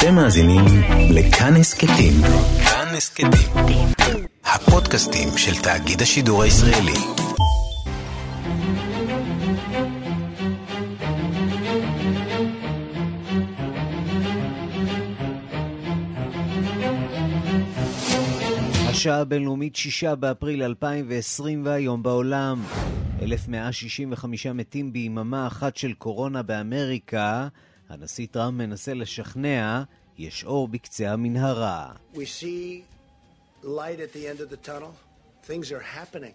אתם מאזינים לכאן הסכתים. כאן הסכתים. הפודקאסטים של תאגיד השידור הישראלי. השעה הבינלאומית 6 באפריל 2020 והיום בעולם. 1,165 מתים ביממה אחת של קורונה באמריקה. הנשיא טראמפ מנסה לשכנע, יש אור בקצה המנהרה. We see light at the end of the tunnel. Things are happening.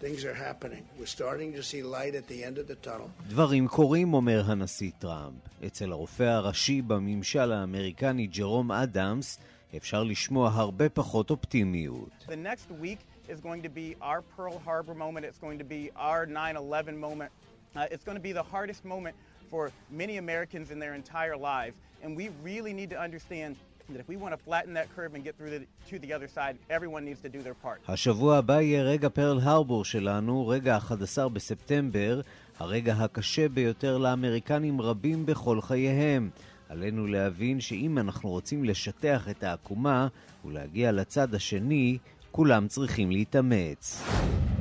Things are happening. We're starting to see light at the end of the tunnel. דברים קורים, אומר הנשיא טראמפ. אצל הרופא הראשי בממשל האמריקני ג'רום אדמס אפשר לשמוע הרבה פחות אופטימיות. The next week is going to be our Pearl Harbor moment. It's going to be our 9-11 moment. Uh, it's going to be the hardest moment for many Americans in their entire lives. And we really need to understand that if we want to flatten that curve and get through the, to the other side, everyone needs to do their part. השבוע הבא יהיה רגע פרל הרבור שלנו, רגע ה-11 בספטמבר, הרגע הקשה ביותר לאמריקנים רבים בכל חייהם. עלינו להבין שאם אנחנו רוצים לשטח את העקומה ולהגיע לצד השני, כולם צריכים להתאמץ.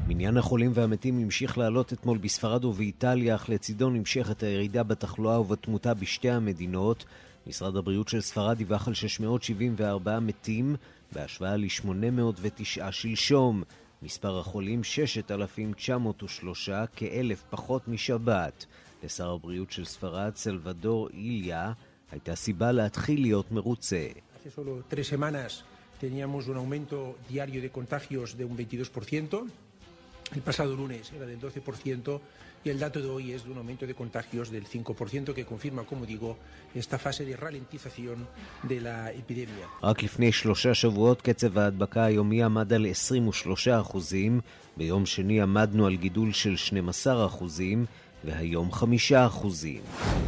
מניין החולים והמתים המשיך לעלות אתמול בספרד ובאיטליה, אך לצידו נמשכת הירידה בתחלואה ובתמותה בשתי המדינות. משרד הבריאות של ספרד דיווח על 674 מתים, בהשוואה ל-809 שלשום. מספר החולים 6,903, כאלף פחות משבת. לשר הבריאות של ספרד, סלבדור איליה, הייתה סיבה להתחיל להיות מרוצה. Teníamos un aumento diario de contagios de un 22%. El pasado lunes era del 12% y el dato de hoy es de un aumento de contagios del 5% que confirma, como digo, esta fase de ralentización de la epidemia. רק לפני שלושה שבועות קצב ההדבקה היומי עמד על 23 אחוזים, ביום שני עמדנו על גידול של 12 אחוזים, והיום 5 אחוזים.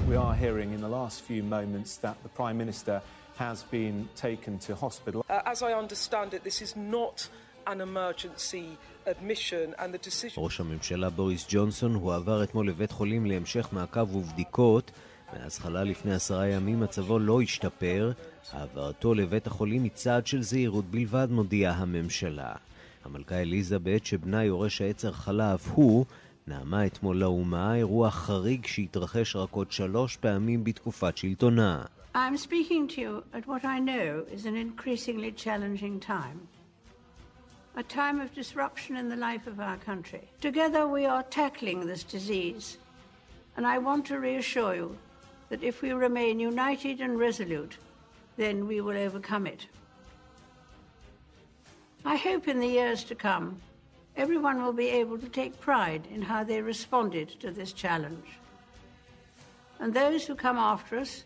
We are hearing in the last few moments that the Prime Minister has been taken to hospital. Uh, as I understand it, this is not an emergency admission, and the decision. ראש הממשלה בוריס ג'ונסון הועבר אתמול לבית חולים להמשך מעקב ובדיקות. מאז חלה לפני עשרה ימים מצבו לא השתפר. העברתו לבית החולים היא צעד של זהירות בלבד, מודיעה הממשלה. המלכה אליזבת, שבנה יורש העצר חלה אף הוא, נאמה אתמול לאומה אירוע חריג שהתרחש רק עוד שלוש פעמים בתקופת שלטונה. I'm speaking to you at what I know is an increasingly challenging time. A time of disruption in the life of our country. Together we are tackling this disease, and I want to reassure you that if we remain united and resolute, then we will overcome it. I hope in the years to come, everyone will be able to take pride in how they responded to this challenge. And those who come after us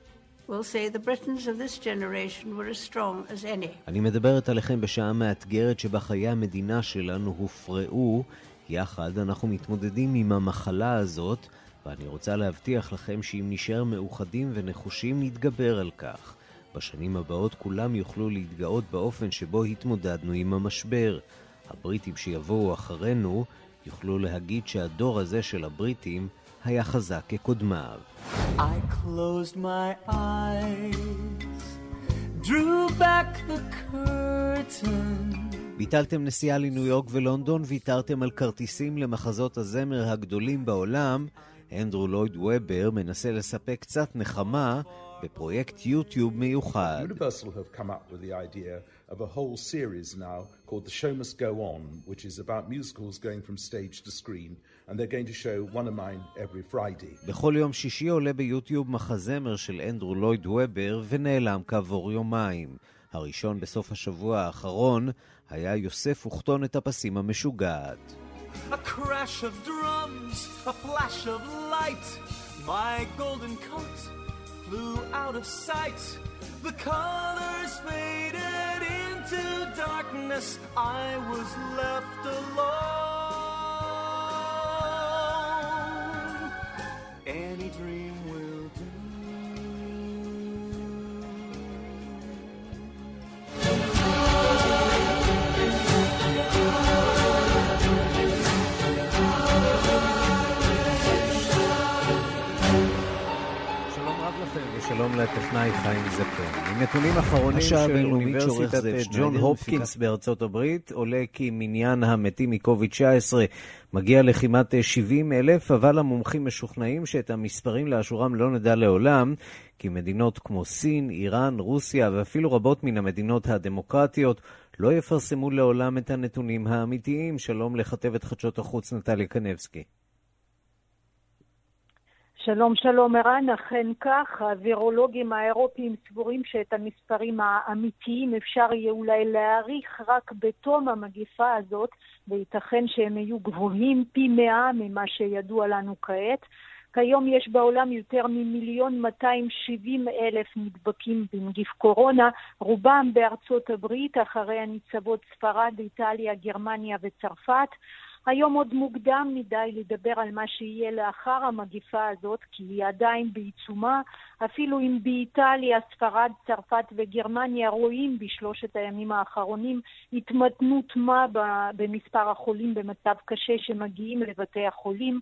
אני מדברת עליכם בשעה מאתגרת שבה חיי המדינה שלנו הופרעו. יחד אנחנו מתמודדים עם המחלה הזאת, ואני רוצה להבטיח לכם שאם נשאר מאוחדים ונחושים נתגבר על כך. בשנים הבאות כולם יוכלו להתגאות באופן שבו התמודדנו עם המשבר. הבריטים שיבואו אחרינו יוכלו להגיד שהדור הזה של הבריטים היה חזק כקודמיו. I closed my eyes, drew back the curtain. ביטלתם נסיעה לניו יורק ולונדון, ויתרתם על כרטיסים למחזות הזמר הגדולים בעולם. אנדרו לויד וובר מנסה לספק קצת נחמה בפרויקט יוטיוב מיוחד. Universal have come up with the idea of a whole series now called The Show Must Go On, which is about musicals going from stage to screen, and they're going to show one of mine every Friday. בכל יום שישי עולה ביוטיוב מחזמר של אנדרו לויד וובר ונעלם כעבור יומיים. הראשון בסוף השבוע האחרון היה יוסף וכתונת הפסים המשוגעת. A crash of drums, a flash of light. My golden coat flew out of sight. The colors faded into darkness. I was left alone. Any dream הטכנאי חיים זפר. מנתונים אחרונים של אוניברסיטת ג'ון הופקינס בארצות הברית עולה כי מניין המתים מקוביד-19 מגיע לכמעט 70 אלף, אבל המומחים משוכנעים שאת המספרים לאשורם לא נדע לעולם, כי מדינות כמו סין, איראן, רוסיה ואפילו רבות מן המדינות הדמוקרטיות לא יפרסמו לעולם את הנתונים האמיתיים. שלום לכתבת חדשות החוץ נטליה קנבסקי. שלום, שלום ערן, אכן כך, הווירולוגים האירופיים סבורים שאת המספרים האמיתיים אפשר יהיה אולי להעריך רק בתום המגיפה הזאת, וייתכן שהם יהיו גבוהים פי מאה ממה שידוע לנו כעת. כיום יש בעולם יותר ממיליון 270 אלף נדבקים בנגיף קורונה, רובם בארצות הברית, אחרי הניצבות ספרד, איטליה, גרמניה וצרפת. היום עוד מוקדם מדי לדבר על מה שיהיה לאחר המגיפה הזאת, כי היא עדיין בעיצומה. אפילו אם באיטליה, ספרד, צרפת וגרמניה רואים בשלושת הימים האחרונים התמתנות מה במספר החולים במצב קשה שמגיעים לבתי החולים.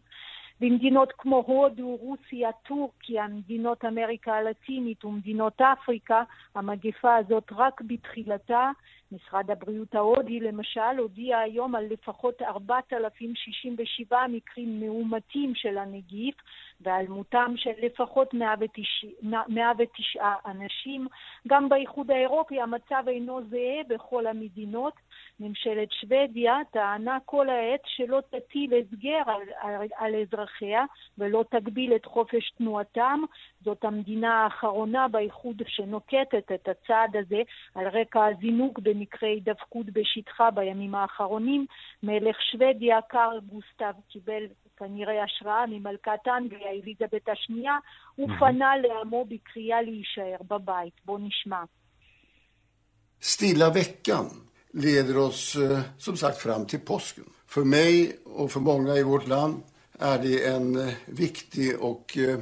במדינות כמו הודו, רוסיה, טורקיה, מדינות אמריקה הלטינית ומדינות אפריקה, המגפה הזאת רק בתחילתה. משרד הבריאות ההודי למשל הודיע היום על לפחות 4,067 מקרים מאומתים של הנגיף ועל מותם של לפחות 109, 109 אנשים. גם באיחוד האירופי המצב אינו זהה בכל המדינות. ממשלת שוודיה טענה כל העת שלא תטיל הסגר על, על, על אזרחיה ולא תגביל את חופש תנועתם. זאת המדינה האחרונה באיחוד שנוקטת את הצעד הזה על רקע הזינוק במקרי הידבקות בשטחה בימים האחרונים. מלך שוודיה קארל גוסטב קיבל כנראה השראה ממלכת אנגליה אליזבת השנייה, הוא פנה לעמו בקריאה להישאר בבית. בואו נשמע. Stilla veckan leder oss eh, som sagt fram till påsken. För mig och för många i vårt land är det en eh, viktig och eh,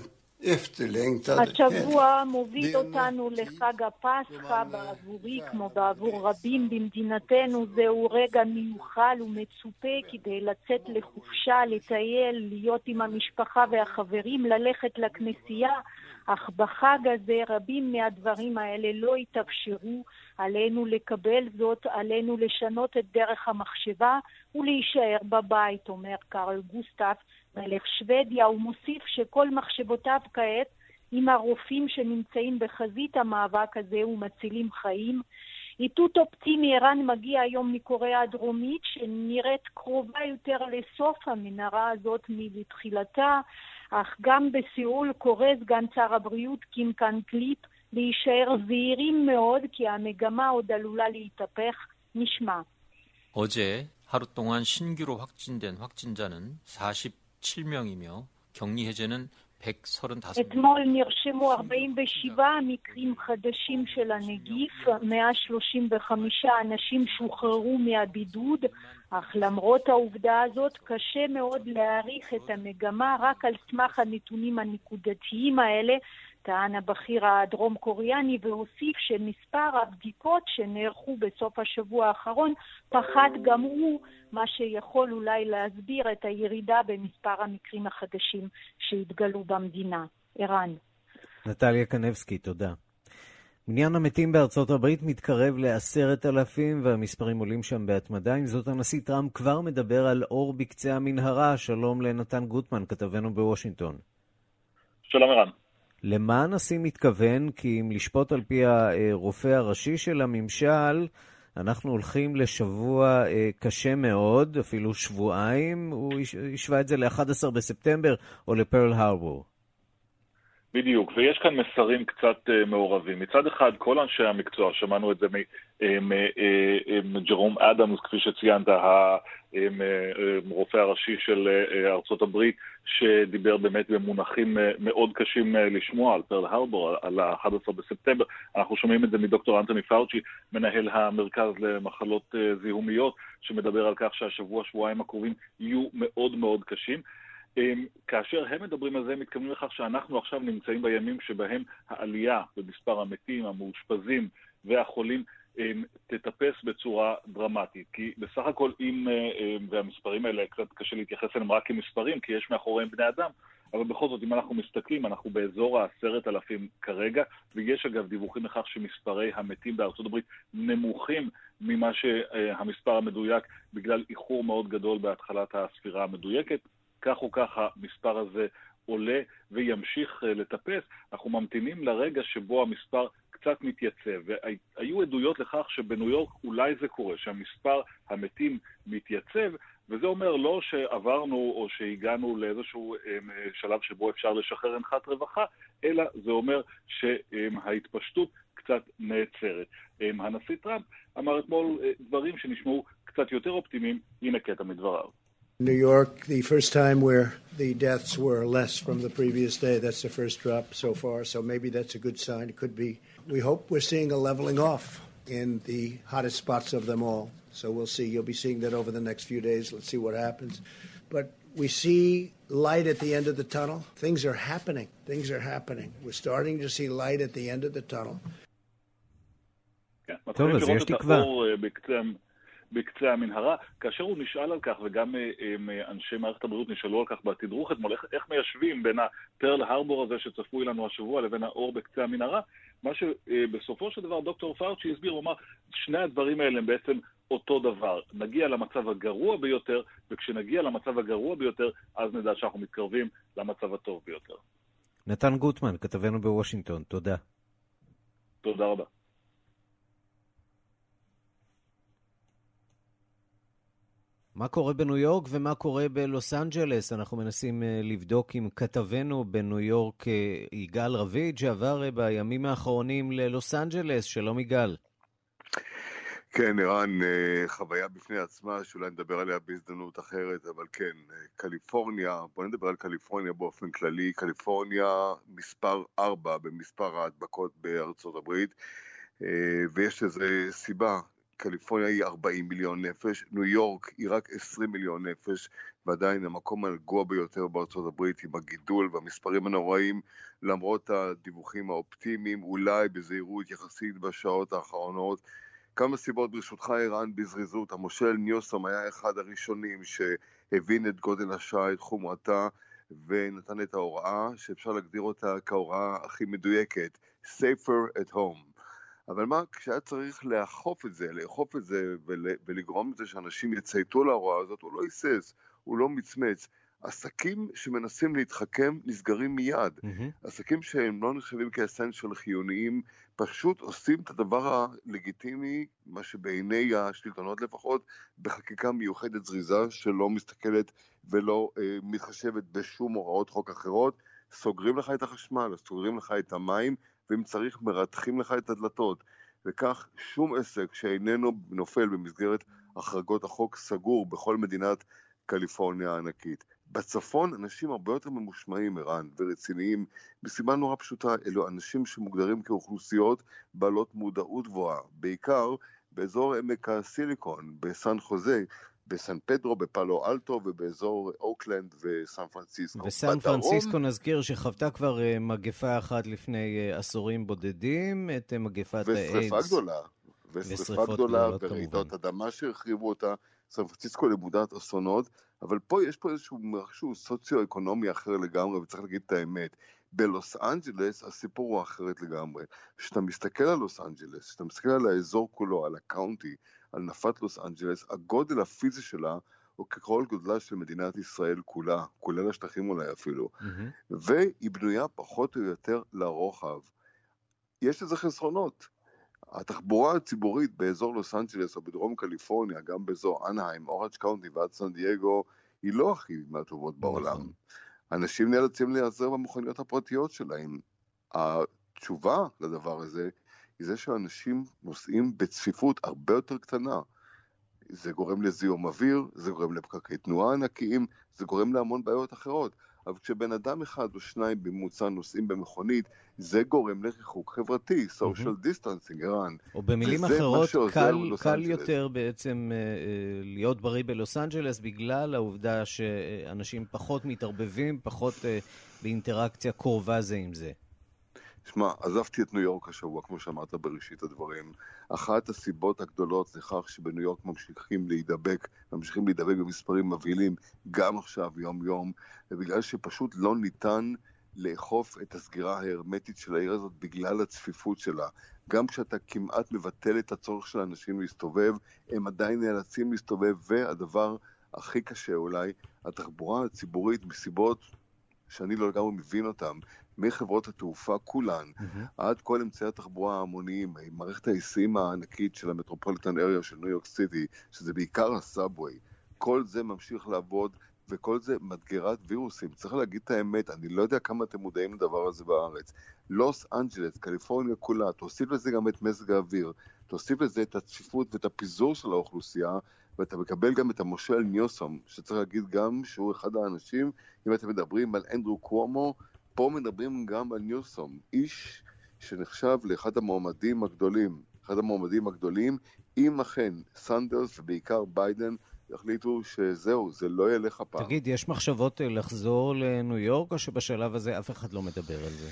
השבוע מוביל אותנו לחג הפסחא בעבורי, כמו בעבור רבים במדינתנו, זהו רגע מיוחל ומצופה כדי לצאת לחופשה, לטייל, להיות עם המשפחה והחברים, ללכת לכנסייה, אך בחג הזה רבים מהדברים האלה לא יתאפשרו. עלינו לקבל זאת, עלינו לשנות את דרך המחשבה ולהישאר בבית, אומר קרל גוסטף, מלך שוודיה. הוא מוסיף שכל מחשבותיו כעת עם הרופאים שנמצאים בחזית המאבק הזה ומצילים חיים. איתות אופטימי ערן מגיע היום מקוריאה הדרומית, שנראית קרובה יותר לסוף המנהרה הזאת מלתחילתה, אך גם בסיאול קורא סגן שר הבריאות קים קאן קליפ להישאר זהירים מאוד, כי המגמה עוד עלולה להתהפך. נשמע. 어제 하루 동안 신규로 확진된 확진자는 47명이며 격리 해제는 135. אתמול נרשמו 47 מקרים חדשים של הנגיף, 135 אנשים שוחררו מהבידוד, אך למרות העובדה הזאת קשה מאוד להעריך את המגמה רק על סמך הנתונים הנקודתיים האלה טען הבכיר הדרום קוריאני והוסיף שמספר הבדיקות שנערכו בסוף השבוע האחרון פחת גם הוא, מה שיכול אולי להסביר את הירידה במספר המקרים החדשים שהתגלו במדינה. ערן. נטליה קנבסקי, תודה. מניין המתים בארצות הברית מתקרב לעשרת אלפים והמספרים עולים שם בהתמדה. עם זאת, הנשיא טראמפ כבר מדבר על אור בקצה המנהרה. שלום לנתן גוטמן, כתבנו בוושינגטון. שלום ערן. למה הנשיא מתכוון? כי אם לשפוט על פי הרופא הראשי של הממשל, אנחנו הולכים לשבוע אה, קשה מאוד, אפילו שבועיים. הוא השווה את זה ל-11 בספטמבר או לפרל הרבור. בדיוק, ויש כאן מסרים קצת uh, מעורבים. מצד אחד, כל אנשי המקצוע, שמענו את זה מג'רום אדמס, כפי ציינת, הרופא הראשי של ארצות הברית, שדיבר באמת במונחים מאוד קשים לשמוע על פרל הרבור, על ה-11 בספטמבר. אנחנו שומעים את זה מדוקטור אנטוני פאוצ'י, מנהל המרכז למחלות זיהומיות, שמדבר על כך שהשבוע, שבועיים הקרובים יהיו מאוד מאוד קשים. כאשר הם מדברים על זה, הם מתכוונים לכך שאנחנו עכשיו נמצאים בימים שבהם העלייה במספר המתים, המאושפזים והחולים תטפס בצורה דרמטית. כי בסך הכל אם, והמספרים האלה, קצת קשה להתייחס אליהם רק כמספרים, כי יש מאחוריהם בני אדם, אבל בכל זאת, אם אנחנו מסתכלים, אנחנו באזור העשרת אלפים כרגע, ויש אגב דיווחים לכך שמספרי המתים בארצות הברית נמוכים ממה שהמספר המדויק בגלל איחור מאוד גדול בהתחלת הספירה המדויקת. כך או כך המספר הזה עולה וימשיך לטפס. אנחנו ממתינים לרגע שבו המספר קצת מתייצב. והיו עדויות לכך שבניו יורק אולי זה קורה, שהמספר המתים מתייצב, וזה אומר לא שעברנו או שהגענו לאיזשהו שלב שבו אפשר לשחרר הנחת רווחה, אלא זה אומר שההתפשטות קצת נעצרת. הנשיא טראמפ אמר אתמול דברים שנשמעו קצת יותר אופטימיים, הנה קטע מדבריו. New York, the first time where the deaths were less from the previous day. That's the first drop so far, so maybe that's a good sign. It could be. We hope we're seeing a leveling off in the hottest spots of them all. So we'll see. You'll be seeing that over the next few days. Let's see what happens. But we see light at the end of the tunnel. Things are happening. Things are happening. We're starting to see light at the end of the tunnel. טוב, אז יש תקווה. בקצה המנהרה, כאשר הוא נשאל על כך, וגם אנשי מערכת הבריאות נשאלו על כך בתדרוך אתמול, איך, איך מיישבים בין הפרל הרבור הזה שצפוי לנו השבוע לבין האור בקצה המנהרה, מה שבסופו של דבר דוקטור פאוצ'י הסביר, הוא אמר, שני הדברים האלה הם בעצם אותו דבר. נגיע למצב הגרוע ביותר, וכשנגיע למצב הגרוע ביותר, אז נדע שאנחנו מתקרבים למצב הטוב ביותר. נתן גוטמן, כתבנו בוושינגטון, תודה. תודה רבה. מה קורה בניו יורק ומה קורה בלוס אנג'לס? אנחנו מנסים לבדוק עם כתבנו בניו יורק, יגאל רביד, שעבר בימים האחרונים ללוס אנג'לס. שלום יגאל. כן, ערן, חוויה בפני עצמה, שאולי נדבר עליה בהזדמנות אחרת, אבל כן, קליפורניה, בוא נדבר על קליפורניה באופן כללי. קליפורניה מספר 4 במספר ההדבקות בארצות הברית, ויש לזה סיבה. קליפורניה היא 40 מיליון נפש, ניו יורק היא רק 20 מיליון נפש, ועדיין המקום הנגוע ביותר בארצות הברית עם הגידול והמספרים הנוראים, למרות הדיווחים האופטימיים, אולי בזהירות יחסית בשעות האחרונות. כמה סיבות ברשותך, ערן, בזריזות. המושל ניוסום היה אחד הראשונים שהבין את גודל השעה, את חומרתה, ונתן את ההוראה, שאפשר להגדיר אותה כהוראה הכי מדויקת, safer at home. אבל מה, כשהיה צריך לאכוף את זה, לאכוף את זה ול, ולגרום לזה שאנשים יצייתו להוראה הזאת, הוא לא היסס, הוא לא מצמץ. עסקים שמנסים להתחכם נסגרים מיד. Mm-hmm. עסקים שהם לא נחשבים כאסנשל חיוניים, פשוט עושים את הדבר הלגיטימי, מה שבעיני השלטונות לפחות, בחקיקה מיוחדת זריזה שלא מסתכלת ולא אה, מתחשבת בשום הוראות חוק אחרות. סוגרים לך את החשמל, סוגרים לך את המים, ואם צריך מרתחים לך את הדלתות. וכך שום עסק שאיננו נופל במסגרת החרגות החוק סגור בכל מדינת קליפורניה הענקית. בצפון אנשים הרבה יותר ממושמעים, ערן, ורציניים, מסיבה נורא פשוטה, אלו אנשים שמוגדרים כאוכלוסיות בעלות מודעות גבוהה, בעיקר באזור עמק הסיליקון, בסן חוזה, בסן פדרו, בפאלו אלטו ובאזור אוקלנד וסן פרנסיסקו. וסן פרנסיסקו נזכיר שחוותה כבר מגפה אחת לפני עשורים בודדים, את מגפת האיידס. ושרפה גדולה. ושרפה גדולה ורעידות אדמה שהרחיבו אותה. סן פרנסיסקו למודת אסונות, אבל פה יש פה איזשהו משהו סוציו-אקונומי אחר לגמרי, וצריך להגיד את האמת. בלוס אנג'לס הסיפור הוא אחרת לגמרי. כשאתה מסתכל על לוס אנג'לס, כשאתה מסתכל על האזור כולו, על ה county, על נפת לוס אנג'לס, הגודל הפיזי שלה הוא ככל גודלה של מדינת ישראל כולה, כולל השטחים אולי אפילו, mm-hmm. והיא בנויה פחות או יותר לרוחב. יש לזה חסרונות. התחבורה הציבורית באזור לוס אנג'לס או בדרום קליפורניה, גם באזור אנהיים, אורג' קאונטי ועד סן דייגו, היא לא הכי מהטובות בעולם. אנשים נאלצים להיעזר במכוניות הפרטיות שלהם. התשובה לדבר הזה היא זה שאנשים נוסעים בצפיפות הרבה יותר קטנה. זה גורם לזיהום אוויר, זה גורם לפקקי תנועה ענקיים, זה גורם להמון בעיות אחרות. אבל כשבן אדם אחד או שניים בממוצע נוסעים במכונית, זה גורם לריחוק חברתי, social distancing, ערן. או במילים אחרות, קל, קל יותר בעצם uh, להיות בריא בלוס אנג'לס בגלל העובדה שאנשים פחות מתערבבים, פחות uh, באינטראקציה קרובה זה עם זה. שמע, עזבתי את ניו יורק השבוע, כמו שאמרת בראשית הדברים. אחת הסיבות הגדולות לכך שבניו יורק ממשיכים להידבק, ממשיכים להידבק במספרים מבהילים, גם עכשיו, יום-יום, זה בגלל שפשוט לא ניתן לאכוף את הסגירה ההרמטית של העיר הזאת בגלל הצפיפות שלה. גם כשאתה כמעט מבטל את הצורך של האנשים להסתובב, הם עדיין נאלצים להסתובב, והדבר הכי קשה אולי, התחבורה הציבורית מסיבות שאני לא לגמרי מבין אותן, מחברות התעופה כולן, mm-hmm. עד כל אמצעי התחבורה ההמוניים, מערכת ההיסעים הענקית של המטרופוליטן אריה של ניו יורק סיטי, שזה בעיקר הסאבווי, כל זה ממשיך לעבוד וכל זה מדגרת וירוסים. צריך להגיד את האמת, אני לא יודע כמה אתם מודעים לדבר הזה בארץ. לוס אנג'לס, קליפורניה כולה, תוסיף לזה גם את מזג האוויר, תוסיף לזה את הצפיפות ואת הפיזור של האוכלוסייה, ואתה מקבל גם את המושל ניוסום, שצריך להגיד גם שהוא אחד האנשים, אם אתם מדברים על אנדרו קוומו, פה מדברים גם על ניוסום, איש שנחשב לאחד המועמדים הגדולים, אחד המועמדים הגדולים, אם אכן סנדרס ובעיקר ביידן יחליטו שזהו, זה לא ילך הפעם. תגיד, יש מחשבות אה, לחזור לניו יורק, או שבשלב הזה אף אחד לא מדבר על זה?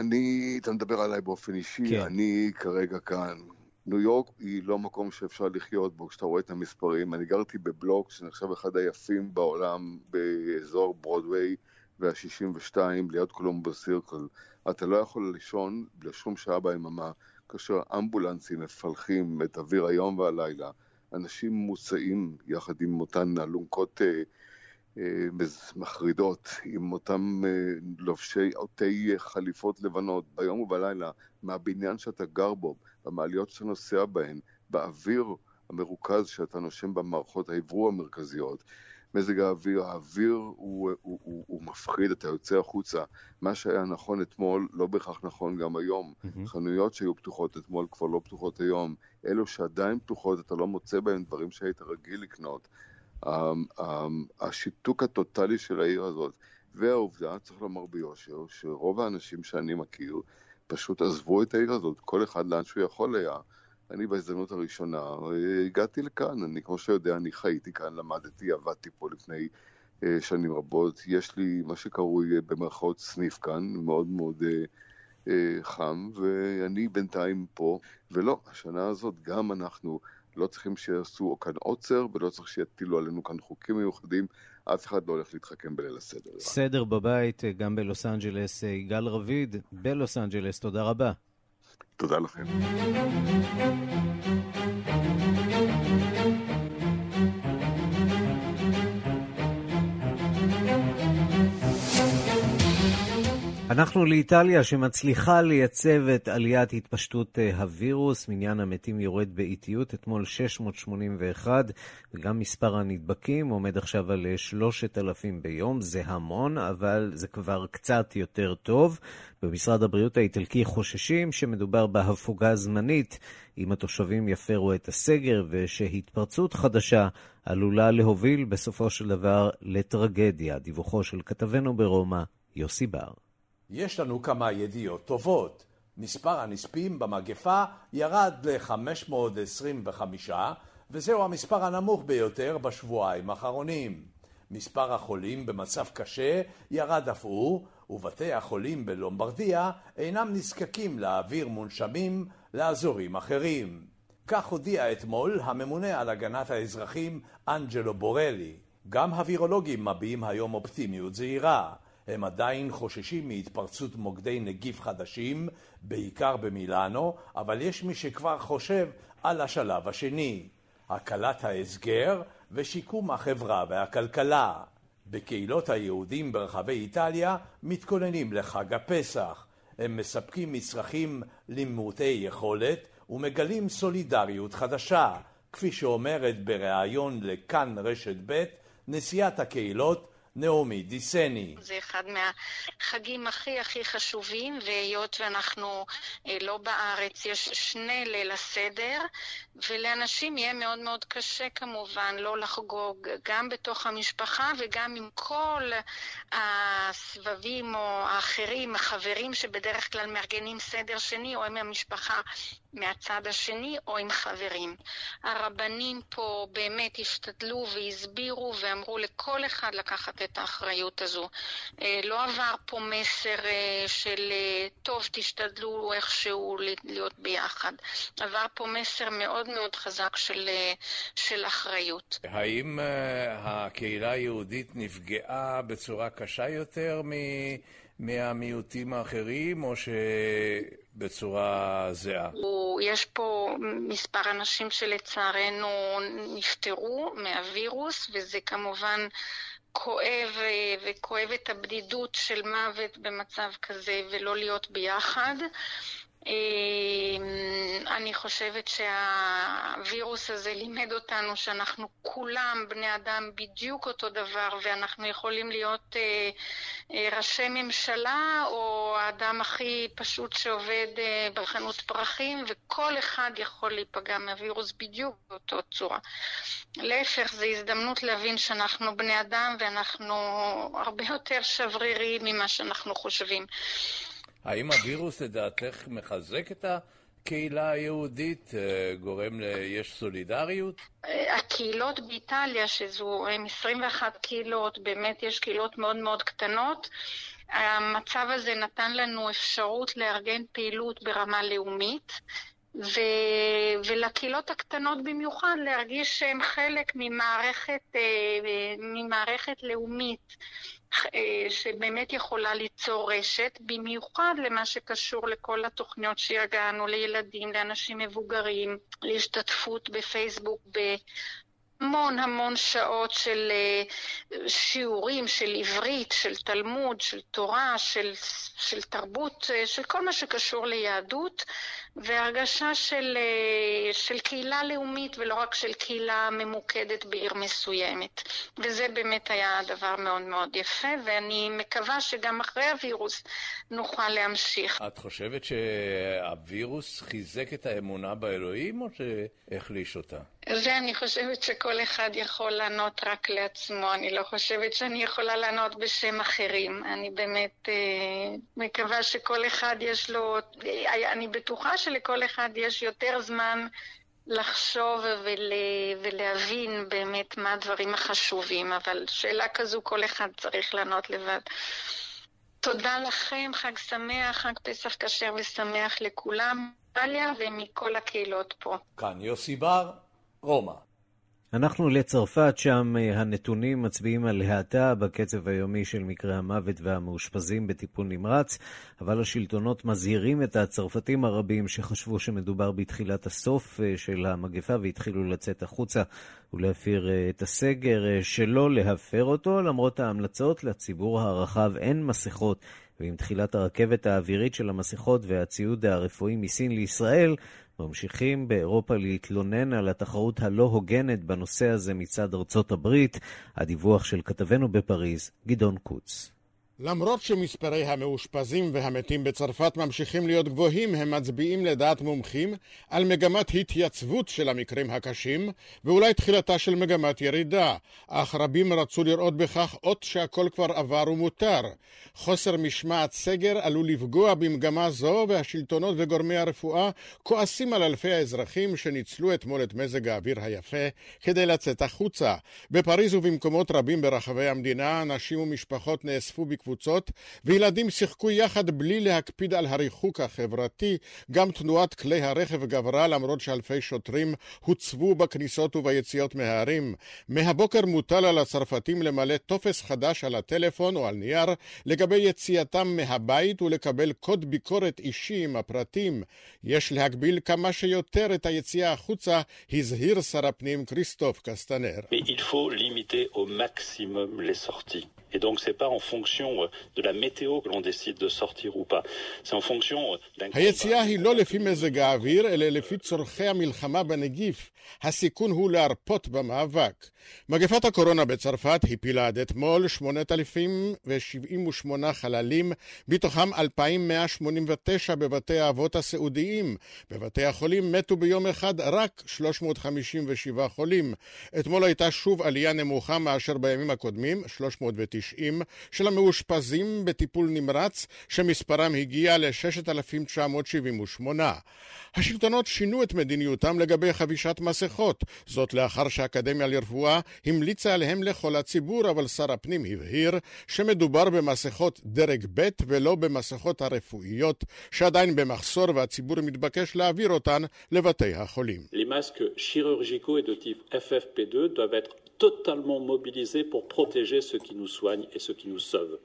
אני, אתה מדבר עליי באופן אישי, כן. אני כרגע כאן. ניו יורק היא לא מקום שאפשר לחיות בו, כשאתה רואה את המספרים. אני גרתי בבלוק שנחשב אחד היפים בעולם באזור ברודוויי וה-62 ליד קולומבוס סירקל. אתה לא יכול לישון לשום שעה ביממה, כאשר אמבולנסים מפלחים את אוויר היום והלילה. אנשים מוצאים יחד עם אותן אלונקות אה, אה, מחרידות, עם אותם אה, לובשי עוטי חליפות לבנות, ביום ובלילה, מהבניין שאתה גר בו, במעליות שאתה נוסע בהן, באוויר המרוכז שאתה נושם במערכות האוורור המרכזיות. מזג האוויר, האוויר הוא, הוא, הוא, הוא מפחיד, אתה יוצא החוצה. מה שהיה נכון אתמול לא בהכרח נכון גם היום. Mm-hmm. חנויות שהיו פתוחות אתמול כבר לא פתוחות היום. אלו שעדיין פתוחות, אתה לא מוצא בהן דברים שהיית רגיל לקנות. השיתוק הטוטלי של העיר הזאת, והעובדה, צריך לומר ביושר, שרוב האנשים שאני מכיר פשוט עזבו את העיר הזאת, כל אחד לאן שהוא יכול היה. אני בהזדמנות הראשונה הגעתי לכאן, אני כמו שאתה יודע, אני חייתי כאן, למדתי, עבדתי פה לפני אה, שנים רבות. יש לי מה שקרוי אה, במרכאות סניף כאן, מאוד מאוד אה, אה, חם, ואני בינתיים פה. ולא, השנה הזאת גם אנחנו לא צריכים שיעשו כאן עוצר, ולא צריך שיטילו עלינו כאן חוקים מיוחדים. אף אחד לא הולך להתחכם בליל הסדר. סדר בבית, אה, גם בלוס אנג'לס. יגאל רביד, בלוס אנג'לס, תודה רבה. תודה לכם. אנחנו לאיטליה שמצליחה לייצב את עליית התפשטות אה, הווירוס, מניין המתים יורד באיטיות, אתמול 681, וגם מספר הנדבקים עומד עכשיו על 3,000 אה, ביום, זה המון, אבל זה כבר קצת יותר טוב. במשרד הבריאות האיטלקי חוששים שמדובר בהפוגה זמנית אם התושבים יפרו את הסגר, ושהתפרצות חדשה עלולה להוביל בסופו של דבר לטרגדיה. דיווחו של כתבנו ברומא, יוסי בר. יש לנו כמה ידיעות טובות. מספר הנספים במגפה ירד ל-525, וזהו המספר הנמוך ביותר בשבועיים האחרונים. מספר החולים במצב קשה ירד אף הוא, ובתי החולים בלומברדיה אינם נזקקים להעביר מונשמים לאזורים אחרים. כך הודיע אתמול הממונה על הגנת האזרחים אנג'לו בורלי. גם הווירולוגים מביעים היום אופטימיות זהירה. הם עדיין חוששים מהתפרצות מוקדי נגיף חדשים, בעיקר במילאנו, אבל יש מי שכבר חושב על השלב השני, הקלת ההסגר ושיקום החברה והכלכלה. בקהילות היהודים ברחבי איטליה מתכוננים לחג הפסח. הם מספקים מצרכים למעוטי יכולת ומגלים סולידריות חדשה, כפי שאומרת בריאיון לכאן רשת ב' נשיאת הקהילות נעמי דיסני. זה אחד מהחגים הכי הכי חשובים, והיות ואנחנו אה, לא בארץ, יש שני ליל הסדר, ולאנשים יהיה מאוד מאוד קשה כמובן לא לחגוג גם בתוך המשפחה וגם עם כל הסבבים או האחרים, החברים שבדרך כלל מארגנים סדר שני, או עם המשפחה מהצד השני או עם חברים. הרבנים פה באמת השתדלו והסבירו ואמרו לכל אחד לקחת את האחריות הזו. אה, לא עבר פה מסר אה, של אה, טוב, תשתדלו איכשהו להיות ביחד. עבר פה מסר מאוד מאוד חזק של, של אחריות. האם הקהילה היהודית נפגעה בצורה קשה יותר מ... מהמיעוטים האחרים, או שבצורה זהה? יש פה מספר אנשים שלצערנו נפטרו מהווירוס, וזה כמובן... כואב וכואב את הבדידות של מוות במצב כזה ולא להיות ביחד. אמ, אני חושבת שהווירוס הזה לימד אותנו שאנחנו כולם בני אדם בדיוק אותו דבר ואנחנו יכולים להיות אה, אה, ראשי ממשלה או האדם הכי פשוט שעובד אה, בחנות פרחים וכל אחד יכול להיפגע מהווירוס בדיוק באותו צורה. להפך, זו הזדמנות להבין שאנחנו בני אדם ואנחנו הרבה יותר שבריריים ממה שאנחנו חושבים. האם הווירוס לדעתך מחזק את הקהילה היהודית, אה, גורם ל... יש סולידריות? אה, הקהילות באיטליה, שזו 21 קהילות, באמת יש קהילות מאוד מאוד קטנות. המצב הזה נתן לנו אפשרות לארגן פעילות ברמה לאומית. ו... ולקהילות הקטנות במיוחד להרגיש שהן חלק ממערכת, אה, ממערכת לאומית שבאמת יכולה ליצור רשת, במיוחד למה שקשור לכל התוכניות שהגענו לילדים, לאנשים מבוגרים, להשתתפות בפייסבוק, המון המון שעות של אה, שיעורים, של עברית, של תלמוד, של תורה, של, של תרבות, אה, של כל מה שקשור ליהדות, והרגשה של, אה, של קהילה לאומית ולא רק של קהילה ממוקדת בעיר מסוימת. וזה באמת היה דבר מאוד מאוד יפה, ואני מקווה שגם אחרי הווירוס נוכל להמשיך. את חושבת שהווירוס חיזק את האמונה באלוהים או שהחליש אותה? זה אני חושבת שכל אחד יכול לענות רק לעצמו, אני לא חושבת שאני יכולה לענות בשם אחרים. אני באמת אה, מקווה שכל אחד יש לו, אה, אני בטוחה שלכל אחד יש יותר זמן לחשוב ול, ולהבין באמת מה הדברים החשובים, אבל שאלה כזו כל אחד צריך לענות לבד. תודה לכם, חג שמח, חג פסח כשר ושמח לכולם, דליה ומכל הקהילות פה. כאן יוסי בר. רומא. אנחנו לצרפת, שם אה, הנתונים מצביעים על האטה בקצב היומי של מקרי המוות והמאושפזים בטיפול נמרץ, אבל השלטונות מזהירים את הצרפתים הרבים שחשבו שמדובר בתחילת הסוף אה, של המגפה והתחילו לצאת החוצה ולהפיר אה, את הסגר, שלא להפר אותו, למרות ההמלצות לציבור הרחב אין מסכות. ועם תחילת הרכבת האווירית של המסכות והציוד הרפואי מסין לישראל, ממשיכים באירופה להתלונן על התחרות הלא הוגנת בנושא הזה מצד ארצות הברית. הדיווח של כתבנו בפריז, גדעון קוץ. למרות שמספרי המאושפזים והמתים בצרפת ממשיכים להיות גבוהים, הם מצביעים לדעת מומחים על מגמת התייצבות של המקרים הקשים, ואולי תחילתה של מגמת ירידה, אך רבים רצו לראות בכך אות שהכל כבר עבר ומותר. חוסר משמעת סגר עלול לפגוע במגמה זו, והשלטונות וגורמי הרפואה כועסים על אלפי האזרחים שניצלו אתמול את מזג האוויר היפה כדי לצאת החוצה. בפריז ובמקומות רבים ברחבי המדינה, אנשים ומשפחות נאספו בקבוצות קבוצות, וילדים שיחקו יחד בלי להקפיד על הריחוק החברתי. גם תנועת כלי הרכב גברה למרות שאלפי שוטרים הוצבו בכניסות וביציאות מהערים. מהבוקר מוטל על הצרפתים למלא טופס חדש על הטלפון או על נייר לגבי יציאתם מהבית ולקבל קוד ביקורת אישי עם הפרטים. יש להגביל כמה שיותר את היציאה החוצה, הזהיר שר הפנים כריסטוף קסטנר. limiter au maximum les sorties. Et donc, c'est pas en fonction euh, de la météo que l'on décide de sortir ou pas. C'est en fonction euh, d'un... היציאה היא לא לפי מזג האוויר, אלא לפי צורכי המלחמה בנגיף. הסיכון הוא להרפות במאבק. מגפת הקורונה בצרפת הפילה עד אתמול 8,078 חללים, מתוכם 2,189 בבתי האבות הסיעודיים. בבתי החולים מתו ביום אחד רק 357 חולים. אתמול הייתה שוב עלייה נמוכה מאשר בימים הקודמים, 309 ה-90 של המאושפזים בטיפול נמרץ, שמספרם הגיע ל-6,978. השלטונות שינו את מדיניותם לגבי חבישת מסכות, זאת לאחר שהאקדמיה לרפואה המליצה עליהם לכל הציבור, אבל שר הפנים הבהיר שמדובר במסכות דרג ב' ולא במסכות הרפואיות, שעדיין במחסור והציבור מתבקש להעביר אותן לבתי החולים. Les masques chirurgicaux et de type FFP2 doivent être totalement mobilisés pour protéger ceux qui nous soignent et ceux qui nous sauvent.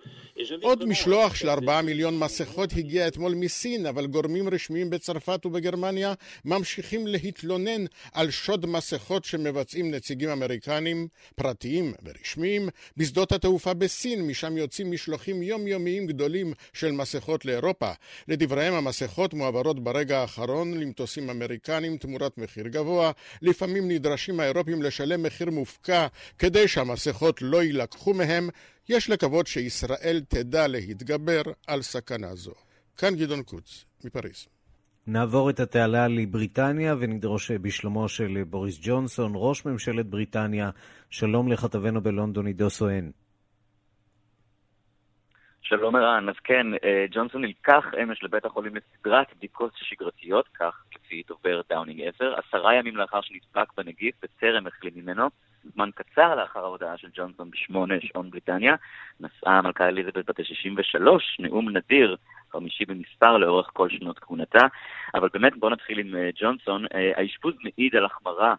עוד משלוח של ארבעה מיליון מסכות הגיע אתמול מסין, אבל גורמים רשמיים בצרפת ובגרמניה ממשיכים להתלונן על שוד מסכות שמבצעים נציגים אמריקנים, פרטיים ורשמיים, בשדות התעופה בסין, משם יוצאים משלוחים יומיומיים גדולים של מסכות לאירופה. לדבריהם המסכות מועברות ברגע האחרון למטוסים אמריקנים תמורת מחיר גבוה, לפעמים נדרשים האירופים לשלם מחיר מופקע כדי שהמסכות לא יילקחו מהם, יש לקוות שישראל תדע להתגבר על סכנה זו. כאן גדעון קוץ, מפריז. נעבור את התעלה לבריטניה ונדרוש בשלומו של בוריס ג'ונסון, ראש ממשלת בריטניה. שלום לכתבנו בלונדון, עידו סואן. שלום ערן, אז כן, ג'ונסון נלקח אמש לבית החולים לסדרת בדיקות שגרתיות, כך לפי דובר דאונינג 10, עשרה ימים לאחר שנדבק בנגיף בטרם החלים ממנו. זמן קצר לאחר ההודעה של ג'ונסון בשמונה שעון בריטניה, נשאה המלכה אליזבת בת ה-63, נאום נדיר, חמישי במספר לאורך כל שנות כהונתה. אבל באמת בואו נתחיל עם ג'ונסון. האשפוז מעיד על החמרה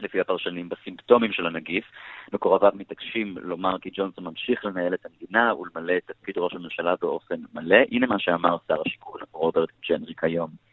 לפי הפרשנים, בסימפטומים של הנגיף. מקורביו מתעקשים לומר כי ג'ונסון ממשיך לנהל את המדינה ולמלא את תפקיד ראש הממשלה באופן מלא. הנה מה שאמר שר השיכון רוברט ג'נריק היום.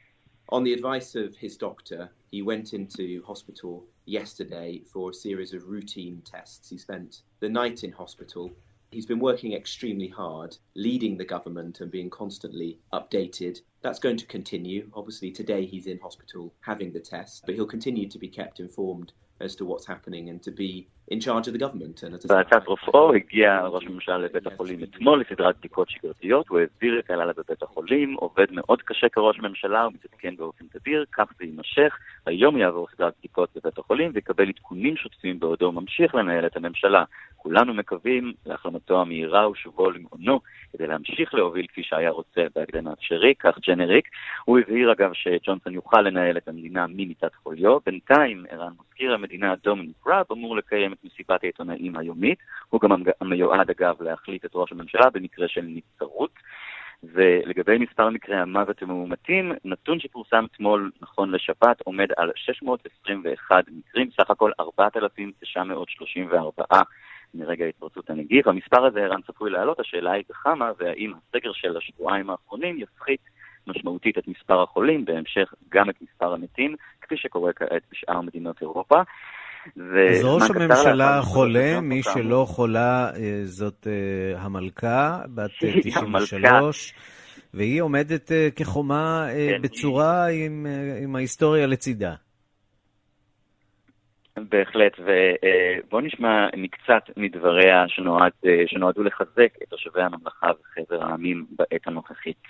On the advice of his doctor, he went into hospital yesterday for a series of routine tests. He spent the night in hospital. He's been working extremely hard, leading the government and being constantly updated. That's going to continue. Obviously, today he's in hospital having the test, but he'll continue to be kept informed as to what's happening and to be in charge of the government. בעצת רופאו הגיע ראש הממשלה לבית החולים אתמול לסדרת בדיקות שגרתיות, הוא העביר את הלילה בבית החולים, עובד מאוד קשה כראש ממשלה, ומתעדכן באופן תדיר, כך זה יימשך. היום יעבור סדרת בדיקות בבית החולים ויקבל עדכונים שוטפים בעודו ממשיך לנהל את הממשלה. כולנו מקווים להחלמתו המהירה ושובו למעונו כדי להמשיך להוביל כפי שהיה רוצה בהקדם האפשרי, כך ג'נריק. הוא הבהיר אגב שג'ונסון יוכל לנהל את המדינה ממיטת חוליו. בינתיים ערן מזכיר המדינה דומיניק ראב אמור לקיים את מסיבת העיתונאים היומית. הוא גם המיועד אגב להחליט את ראש הממשלה במקרה של נבצרות. ולגבי מספר מקרי המוות המאומתים, נתון שפורסם אתמול נכון לשבת עומד על 621 מקרים, סך הכל 4,934 מרגע התפרצות הנגיף. המספר הזה ערן צפוי לעלות, השאלה היא בכמה, והאם הסגר של השבועיים האחרונים יפחית משמעותית את מספר החולים, בהמשך גם את מספר המתים, כפי שקורה כעת בשאר מדינות אירופה. אז ראש הממשלה חולה, מי שלא חולה זאת המלכה, בת 93, והיא עומדת כחומה בצורה עם, עם ההיסטוריה לצידה. בהחלט, ובואו נשמע מקצת מדבריה שנועד, שנועדו לחזק את תושבי הממלכה וחבר העמים בעת הנוכחית.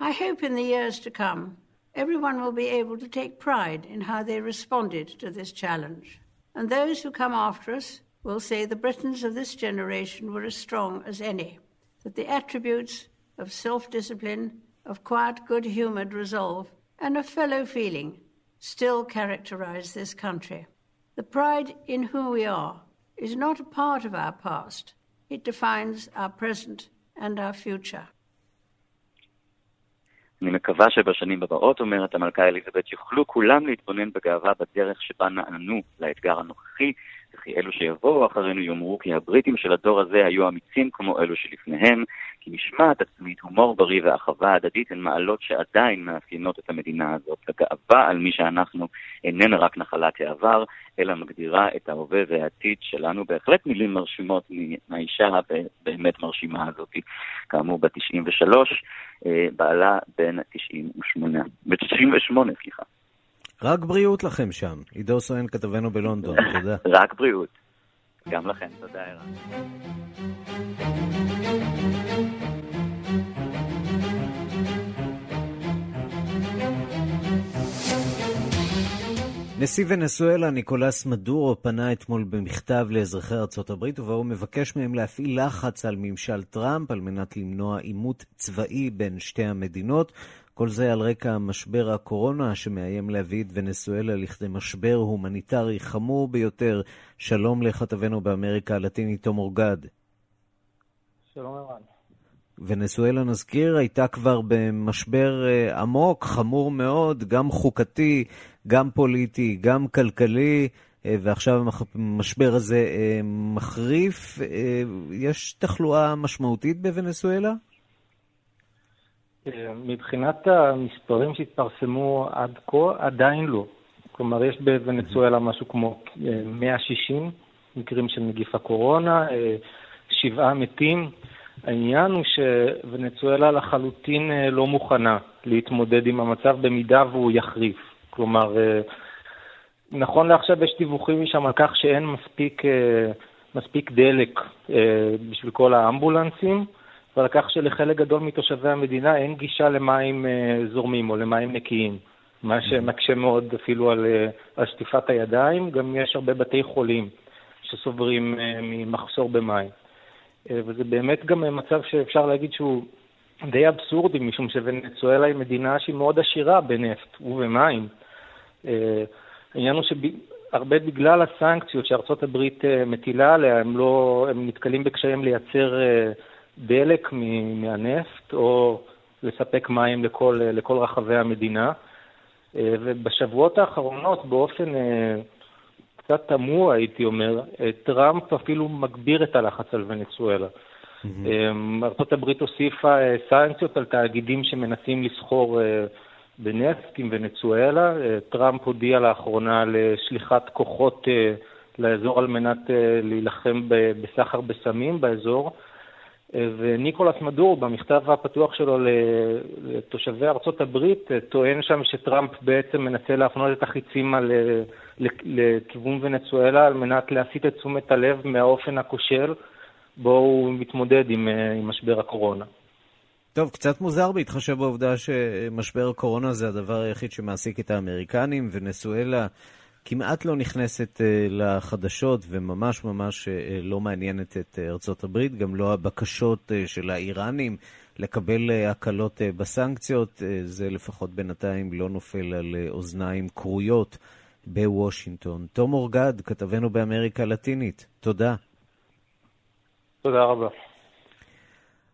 I hope in the years to come everyone will be able to take pride in how they responded to this challenge. And those who come after us will say the Britons of this generation were as strong as any, that the attributes of self discipline, of quiet, good humored resolve, and of fellow feeling still characterize this country. The pride in who we are is not a part of our past, it defines our present and our future. אני מקווה שבשנים הבאות, אומרת המלכה אליזבת, יוכלו כולם להתבונן בגאווה בדרך שבה נענו לאתגר הנוכחי, וכי אלו שיבואו אחרינו יאמרו כי הבריטים של הדור הזה היו אמיצים כמו אלו שלפניהם, כי משמעת עצמית, הומור בריא ואחווה הדדית הן מעלות שעדיין מאפיינות את המדינה הזאת. הגאווה על מי שאנחנו איננה רק נחלת העבר, אלא מגדירה את ההווה והעתיד שלנו. בהחלט מילים מרשימות מהאישה הבאמת מרשימה הזאת. כאמור, בת 93, בעלה בן 98, ב-98, סליחה. רק בריאות לכם שם. עידו סואן כתבנו בלונדון, תודה. רק בריאות. גם לכם, תודה ערן. נשיא ונסואלה ניקולס מדורו פנה אתמול במכתב לאזרחי ארצות הברית ובו הוא מבקש מהם להפעיל לחץ על ממשל טראמפ על מנת למנוע עימות צבאי בין שתי המדינות. כל זה על רקע משבר הקורונה שמאיים להביא את ונסואלה לכדי משבר הומניטרי חמור ביותר. שלום לכתבנו באמריקה הלטינית תום אורגד. שלום ערן. ונסואלה, נזכיר, הייתה כבר במשבר אה, עמוק, חמור מאוד, גם חוקתי, גם פוליטי, גם כלכלי, אה, ועכשיו המשבר הזה אה, מחריף. יש תחלואה משמעותית בוונסואלה? מבחינת המספרים שהתפרסמו עד כה, עדיין לא. כלומר, יש בוונצואלה משהו כמו 160 מקרים של נגיף הקורונה, שבעה מתים. העניין הוא שוונצואלה לחלוטין אה, לא מוכנה להתמודד עם המצב במידה והוא יחריף. כלומר, אה, נכון לעכשיו יש דיווחים משם על כך שאין מספיק, אה, מספיק דלק בשביל כל האמבולנסים, ועל כך שלחלק גדול מתושבי המדינה אין גישה למים זורמים או למים נקיים. מה שמקשה מאוד אפילו על, על שטיפת הידיים. גם יש הרבה בתי חולים שסוברים ממחסור במים. אה, וזה באמת גם מצב שאפשר להגיד שהוא די אבסורדי, משום שוונצואלה היא מדינה שהיא מאוד עשירה בנפט ובמים. אה, העניין הוא שהרבה בגלל הסנקציות שארצות הברית אה, מטילה עליה, הם, לא, הם נתקלים בקשיים לייצר דלק מהנפט או לספק מים לכל, לכל רחבי המדינה. ובשבועות האחרונות, באופן קצת תמוה, הייתי אומר, טראמפ אפילו מגביר את הלחץ על ונצואלה. Mm-hmm. ארה"ב הוסיפה אה, סנקציות על תאגידים שמנסים לסחור אה, בנפט עם ונצואלה. אה, טראמפ הודיע לאחרונה לשליחת כוחות לאזור על מנת להילחם בסחר בסמים באזור. וניקולס מדור, במכתב הפתוח שלו לתושבי ארצות הברית, טוען שם שטראמפ בעצם מנסה להפנות את החיצים על, לכיוון ונצואלה על מנת להסיט את תשומת הלב מהאופן הכושל בו הוא מתמודד עם, עם משבר הקורונה. טוב, קצת מוזר בהתחשב בעובדה שמשבר הקורונה זה הדבר היחיד שמעסיק את האמריקנים, ונסואלה כמעט לא נכנסת uh, לחדשות וממש ממש uh, לא מעניינת את uh, ארצות הברית, גם לא הבקשות של האיראנים לקבל הקלות בסנקציות, זה לפחות בינתיים לא נופל על אוזניים כרויות בוושינגטון. תום אורגד, כתבנו באמריקה הלטינית, תודה. תודה רבה.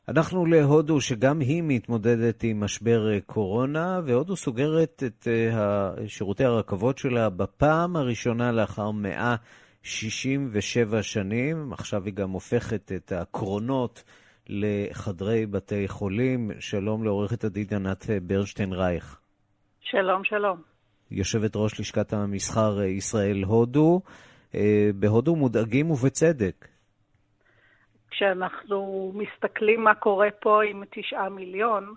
אנחנו להודו, שגם היא מתמודדת עם משבר אה, קורונה, והודו סוגרת את אה, שירותי הרכבות שלה בפעם הראשונה לאחר 167 שנים. עכשיו היא גם הופכת את הקרונות לחדרי בתי חולים. שלום לעורכת הדין ענת אה, ברנשטיין רייך. שלום, שלום. יושבת ראש לשכת המסחר ישראל-הודו. בהודו מודאגים ובצדק. כשאנחנו מסתכלים מה קורה פה עם תשעה מיליון,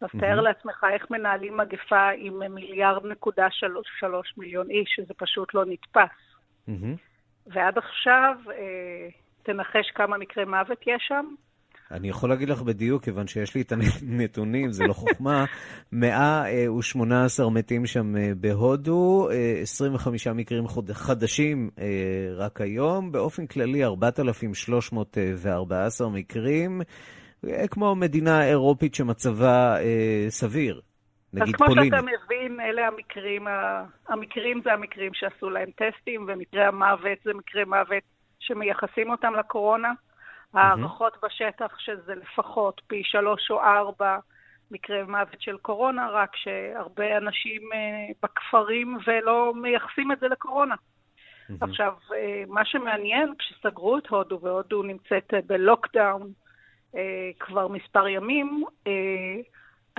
אז mm-hmm. תאר לעצמך איך מנהלים מגפה עם מיליארד נקודה שלוש, שלוש מיליון איש, שזה פשוט לא נתפס. Mm-hmm. ועד עכשיו, אה, תנחש כמה מקרי מוות יש שם? אני יכול להגיד לך בדיוק, כיוון שיש לי את הנתונים, זה לא חוכמה, 118 מתים שם אה, בהודו, 25 אה, מקרים חדשים אה, רק היום, באופן כללי 4,314 מקרים, כמו מדינה אירופית שמצבה סביר. נגיד פולין. אז כמו שאתה מבין, אלה המקרים, המקרים זה המקרים שעשו להם טסטים, ומקרי המוות זה מקרי מוות שמייחסים אותם לקורונה. הערכות בשטח שזה לפחות פי שלוש או ארבע מקרי מוות של קורונה, רק שהרבה אנשים uh, בכפרים ולא מייחסים את זה לקורונה. עכשיו, uh, מה שמעניין, כשסגרו את הודו, והודו נמצאת uh, בלוקדאון כבר מספר ימים,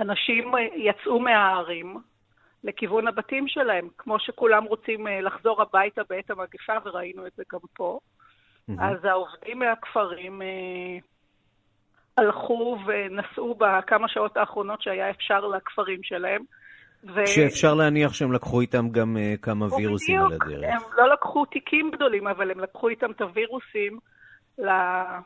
אנשים יצאו מהערים לכיוון הבתים שלהם, כמו שכולם רוצים לחזור הביתה בעת המגפה, וראינו את זה גם פה. Mm-hmm. אז העובדים מהכפרים אה, הלכו ונסעו בכמה שעות האחרונות שהיה אפשר לכפרים שלהם. ו... שאפשר להניח שהם לקחו איתם גם uh, כמה וירוסים על הדרך. הם לא לקחו תיקים גדולים, אבל הם לקחו איתם את הווירוסים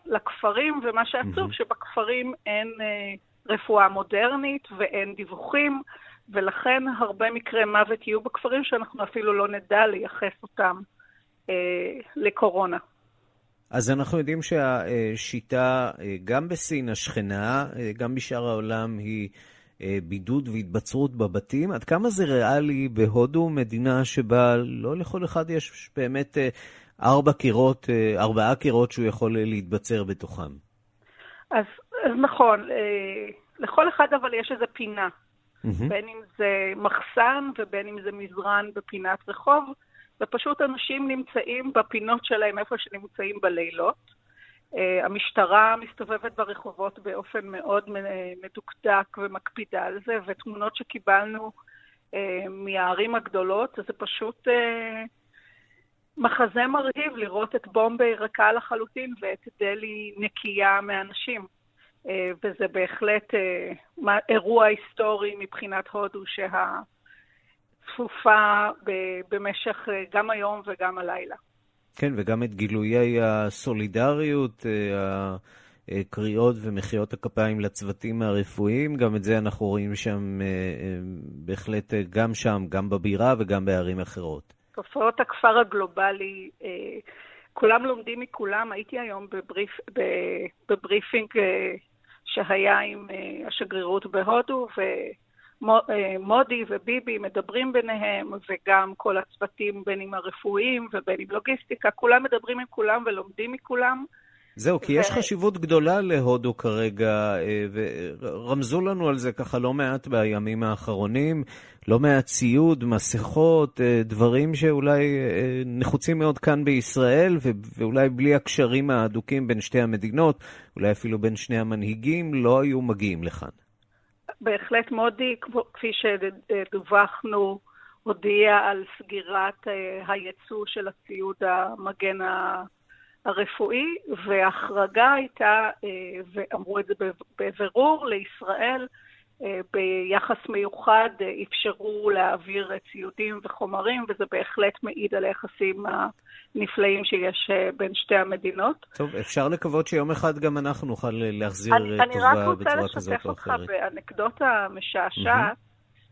לכפרים, ומה שעצוב, mm-hmm. שבכפרים אין uh, רפואה מודרנית ואין דיווחים, ולכן הרבה מקרי מוות יהיו בכפרים שאנחנו אפילו לא נדע לייחס אותם אה, לקורונה. אז אנחנו יודעים שהשיטה, אה, גם בסין השכנה, אה, גם בשאר העולם, היא אה, בידוד והתבצרות בבתים. עד כמה זה ריאלי בהודו, מדינה שבה לא לכל אחד יש באמת ארבע קירות, ארבעה קירות שהוא יכול להתבצר בתוכם? אז, אז נכון, לכל אחד אבל יש איזו פינה. Mm-hmm. בין אם זה מחסן ובין אם זה מזרן בפינת רחוב. ופשוט אנשים נמצאים בפינות שלהם איפה שנמצאים בלילות. Uh, המשטרה מסתובבת ברחובות באופן מאוד מדוקדק ומקפידה על זה, ותמונות שקיבלנו uh, מהערים הגדולות, זה פשוט מחזה מרהיב לראות את בומביי ריקה לחלוטין ואת דלי נקייה מאנשים. וזה בהחלט אירוע היסטורי מבחינת הודו, שה... צפופה במשך אה, גם היום וגם הלילה. כן, וגם את גילויי הסולידריות, אה, הקריאות ומחיאות הכפיים לצוותים הרפואיים, גם את זה אנחנו רואים שם, אה, בהחלט גם שם, גם בבירה וגם בערים אחרות. תופעות הכפר הגלובלי, כולם לומדים מכולם. הייתי היום בבריף, בבריפינג שהיה עם השגרירות בהודו, ו... אה, מודי וביבי מדברים ביניהם, וגם כל הצוותים, בין אם הרפואיים ובין אם לוגיסטיקה, כולם מדברים עם כולם ולומדים מכולם. זהו, כי ו... יש חשיבות גדולה להודו כרגע, אה, ורמזו לנו על זה ככה לא מעט בימים האחרונים, לא מעט ציוד, מסכות, אה, דברים שאולי נחוצים מאוד כאן בישראל, ואולי בלי הקשרים ההדוקים בין שתי המדינות, אולי אפילו בין שני המנהיגים, לא היו מגיעים לכאן. בהחלט מודי, כפי שדווחנו, הודיע על סגירת אה, הייצוא של הציוד המגן הרפואי, וההחרגה הייתה, אה, ואמרו את זה בבירור, לישראל ביחס מיוחד אפשרו להעביר ציודים וחומרים, וזה בהחלט מעיד על היחסים הנפלאים שיש בין שתי המדינות. טוב, אפשר לקוות שיום אחד גם אנחנו נוכל להחזיר אני, טובה בצורה כזאת או אחרת. אני רק רוצה לשתף אותך באנקדוטה משעשעת,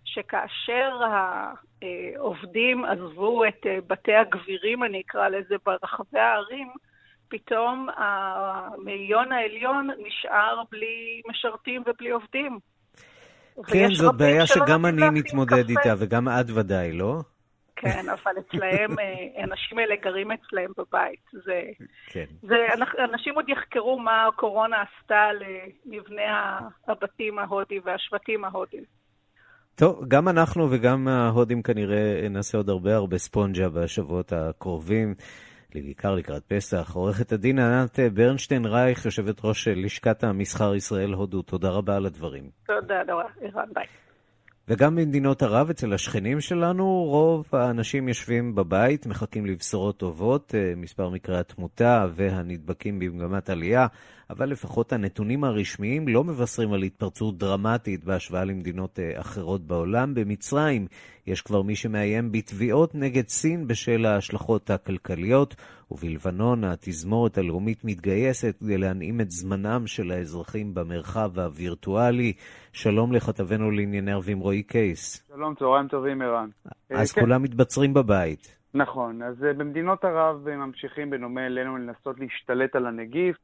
שכאשר העובדים עזבו את בתי הגבירים, אני אקרא לזה, ברחבי הערים, פתאום המאיון העליון נשאר בלי משרתים ובלי עובדים. כן, זאת בעיה שגם אני מתמודד איתה, וגם את ודאי, לא? כן, אבל אצלהם, אה, האנשים האלה גרים אצלהם בבית. זה, כן. זה, אנשים עוד יחקרו מה הקורונה עשתה למבנה הבתים ההודי והשבטים ההודים. טוב, גם אנחנו וגם ההודים כנראה נעשה עוד הרבה הרבה ספונג'ה בשבועות הקרובים. בעיקר לקראת פסח. עורכת הדין ענת ברנשטיין רייך, יושבת ראש לשכת המסחר ישראל הודו, תודה רבה על הדברים. תודה רבה, ערן, ביי. וגם במדינות ערב, אצל השכנים שלנו, רוב האנשים יושבים בבית, מחכים לבשורות טובות. אה, מספר מקרי התמותה והנדבקים במגמת עלייה, אבל לפחות הנתונים הרשמיים לא מבשרים על התפרצות דרמטית בהשוואה למדינות אה, אחרות בעולם. במצרים יש כבר מי שמאיים בתביעות נגד סין בשל ההשלכות הכלכליות, ובלבנון התזמורת הלאומית מתגייסת כדי להנעים את זמנם של האזרחים במרחב הווירטואלי. שלום לכתבנו לענייני ערבים רועי קייס. שלום, צהריים טובים, ערן. אז כן. כולם מתבצרים בבית. נכון, אז אה, במדינות ערב ממשיכים בנומה אלינו לנסות להשתלט על הנגיף.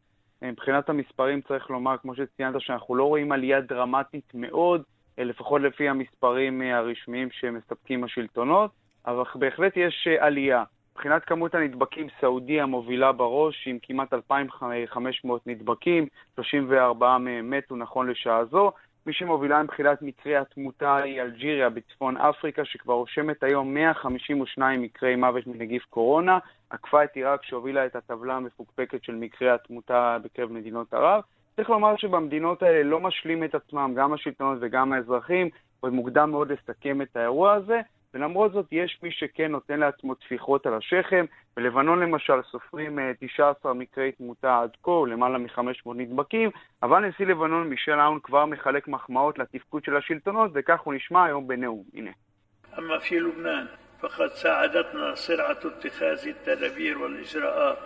מבחינת המספרים צריך לומר, כמו שציינת, שאנחנו לא רואים עלייה דרמטית מאוד, אה, לפחות לפי המספרים אה, הרשמיים שמספקים השלטונות, אבל בהחלט יש אה, עלייה. מבחינת כמות הנדבקים, סעודיה מובילה בראש עם כמעט 2,500 נדבקים, 34 מהם מתו נכון לשעה זו. מי שמובילה מבחינת מקרי התמותה היא אלג'יריה בצפון אפריקה, שכבר רושמת היום 152 מקרי מוות מנגיף קורונה, עקפה את עיראק שהובילה את הטבלה המפוקפקת של מקרי התמותה בקרב מדינות ערב. צריך לומר שבמדינות האלה לא משלים את עצמם, גם השלטונות וגם האזרחים, עוד מוקדם מאוד לסכם את האירוע הזה, ולמרות זאת יש מי שכן נותן לעצמו טפיחות על השכם. בלבנון למשל סופרים 19 אה, מקרי תמותה עד כה, למעלה מ-500 נדבקים, אבל נשיא לבנון מישל אהון כבר מחלק מחמאות לתפקוד של השלטונות, וכך הוא נשמע היום בנאום. הנה. أما في لبنان فقد ساعدتنا سرعة اتخاذ التدابير والإجراءات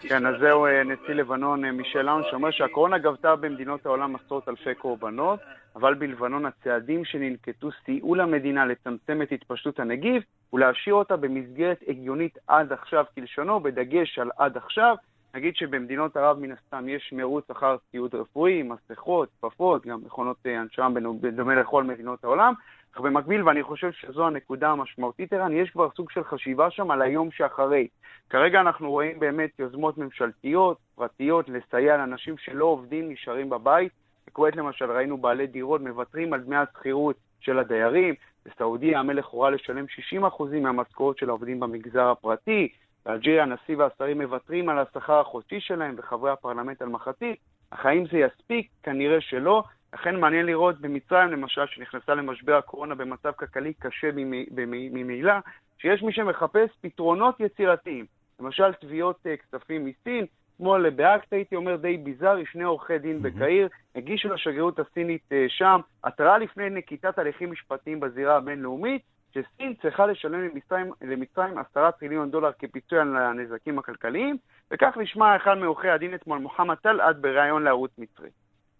כן, אז זהו נשיא לבנון מישל אאון שאומר שהקורונה גבתה במדינות העולם עשרות אלפי קורבנות, אבל בלבנון הצעדים שננקטו סייעו למדינה לצמצם את התפשטות הנגיף ולהשאיר אותה במסגרת הגיונית עד עכשיו כלשונו, בדגש על עד עכשיו. נגיד שבמדינות ערב מן הסתם יש מרוץ אחר ציוד רפואי, מסכות, כפפות, גם מכונות הנשמה בדומה לכל מדינות העולם, אך במקביל, ואני חושב שזו הנקודה המשמעותית, ערן, יש כבר סוג של חשיבה שם על היום שאחרי. כרגע אנחנו רואים באמת יוזמות ממשלתיות, פרטיות, לסייע לאנשים שלא עובדים, נשארים בבית. בכווית למשל ראינו בעלי דירות מוותרים על דמי השכירות של הדיירים, בסעודיה המלך הורה לשלם 60% מהמשכורות של העובדים במגזר הפרטי, באלג'יריה הנשיא והשרים מוותרים על השכר החודשי שלהם וחברי הפרלמנט על מחצית, אך האם זה יספיק? כנראה שלא. לכן מעניין לראות במצרים למשל, שנכנסה למשבר הקורונה במצב כלכלי קשה ממילא, שיש מי שמחפש פתרונות יצירתיים. למשל תביעות uh, כספים מסין, אתמול באקט הייתי אומר די ביזארי, שני עורכי דין בקהיר הגישו לשגרירות הסינית uh, שם התראה לפני נקיטת הליכים משפטיים בזירה הבינלאומית, שסין צריכה לשלם למצרים, למצרים 10 טריליון דולר כפיצוי על הנזקים הכלכליים, וכך נשמע אחד מעורכי הדין אתמול, מוחמד טלעד, בריאיון לערוץ מצרי.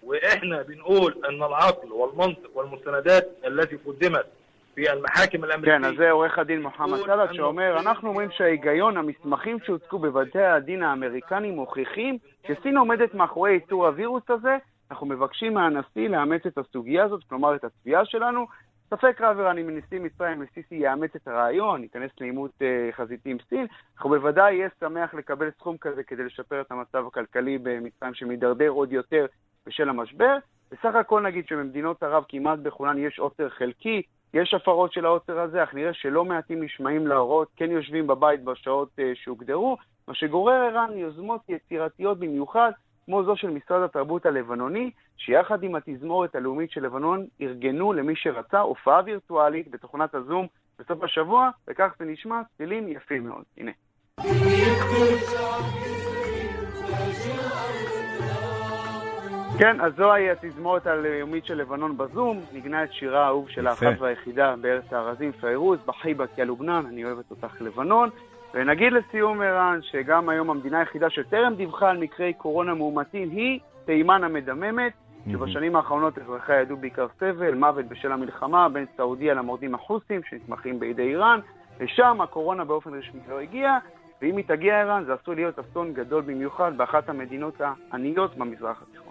واحنا بنقول ان العقل والمنطق والمستندات التي قدمت في المحاكم כן, אז זה עורך הדין מוחמד סלאד שאומר, אנחנו אומרים שההיגיון, המסמכים שהוצגו בבתי הדין האמריקנים מוכיחים שסין עומדת מאחורי ייצור הווירוס הזה. אנחנו מבקשים מהנשיא לאמץ את הסוגיה הזאת, כלומר את התביעה שלנו. ספק רב ערן אם נשיא מצרים וסיסי יאמץ את הרעיון, ייכנס לעימות uh, חזיתי עם סין, אנחנו בוודאי יהיה שמח לקבל סכום כזה כדי לשפר את המצב הכלכלי במצרים שמידרדר עוד יותר בשל המשבר. בסך הכל נגיד שבמדינות ערב כמעט בכולן יש עוצר חלקי, יש הפרות של העוצר הזה, אך נראה שלא מעטים נשמעים להוראות, כן יושבים בבית בשעות uh, שהוגדרו, מה שגורר ערן יוזמות יצירתיות במיוחד, כמו זו של משרד התרבות הלבנוני, שיחד עם התזמורת הלאומית של לבנון ארגנו למי שרצה הופעה וירטואלית בתוכנת הזום בסוף השבוע, וכך זה נשמע, צלילים יפים מאוד. הנה. כן, אז זוהי התזמורת הלאומית של לבנון בזום, ניגנה את שירה האהוב של האחת והיחידה בארץ הארזים, פיירוז, בחיבק יא לובנן, אני אוהבת אותך לבנון. ונגיד לסיום, ערן, שגם היום המדינה היחידה שטרם דיווחה על מקרי קורונה מאומתים היא תימן המדממת, שבשנים האחרונות אזרחיה ידעו בעיקר סבל, מוות בשל המלחמה בין סעודיה למורדים החוסים שנתמכים בידי איראן, ושם הקורונה באופן רשמי לא הגיעה, ואם היא תגיע איראן זה עשוי להיות אסון גדול במיוחד באחת המדינות העניות במזרח התיכון.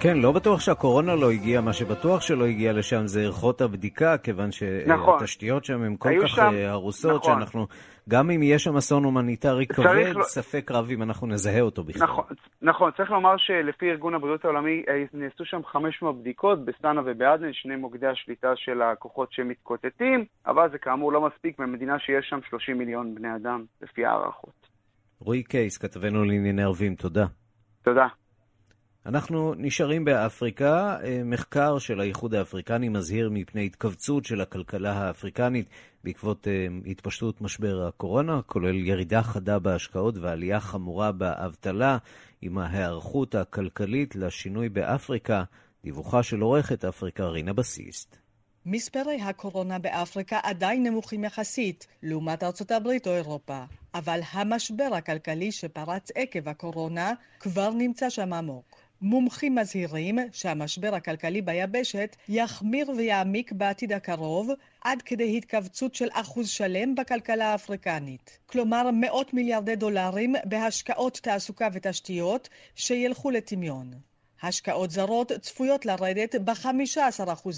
כן, לא בטוח שהקורונה לא הגיעה, מה שבטוח שלא הגיע לשם זה ערכות הבדיקה, כיוון שהתשתיות נכון. שם הן כל כך שם, הרוסות, נכון. שאנחנו, גם אם יהיה שם אסון הומניטרי כבד, לא... ספק רב אם אנחנו נזהה אותו בכלל. נכון, נכון, צריך לומר שלפי ארגון הבריאות העולמי אה, נעשו שם 500 בדיקות בסטנה ובעדן, שני מוקדי השליטה של הכוחות שמתקוטטים, אבל זה כאמור לא מספיק במדינה שיש שם 30 מיליון בני אדם, לפי הערכות. רועי קייס, כתבנו לענייני ערבים, תודה. תודה. אנחנו נשארים באפריקה. אה, מחקר של האיחוד האפריקני מזהיר מפני התכווצות של הכלכלה האפריקנית בעקבות אה, התפשטות משבר הקורונה, כולל ירידה חדה בהשקעות ועלייה חמורה באבטלה, עם ההיערכות הכלכלית לשינוי באפריקה. דיווחה של עורכת אפריקה רינה בסיסט. מספרי הקורונה באפריקה עדיין נמוכים יחסית לעומת ארצות הברית או אירופה, אבל המשבר הכלכלי שפרץ עקב הקורונה כבר נמצא שם עמוק. מומחים מזהירים שהמשבר הכלכלי ביבשת יחמיר ויעמיק בעתיד הקרוב עד כדי התכווצות של אחוז שלם בכלכלה האפריקנית. כלומר מאות מיליארדי דולרים בהשקעות תעסוקה ותשתיות שילכו לטמיון. השקעות זרות צפויות לרדת ב-15%,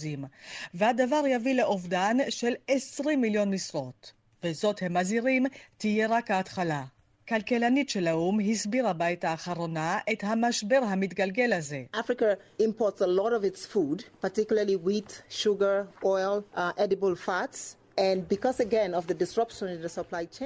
והדבר יביא לאובדן של 20 מיליון משרות. וזאת, הם מזהירים, תהיה רק ההתחלה. כלכלנית של האו"ם הסבירה בעת האחרונה את המשבר המתגלגל הזה. Africa imports a lot of its food, particularly wheat, sugar, oil, uh, edible fats.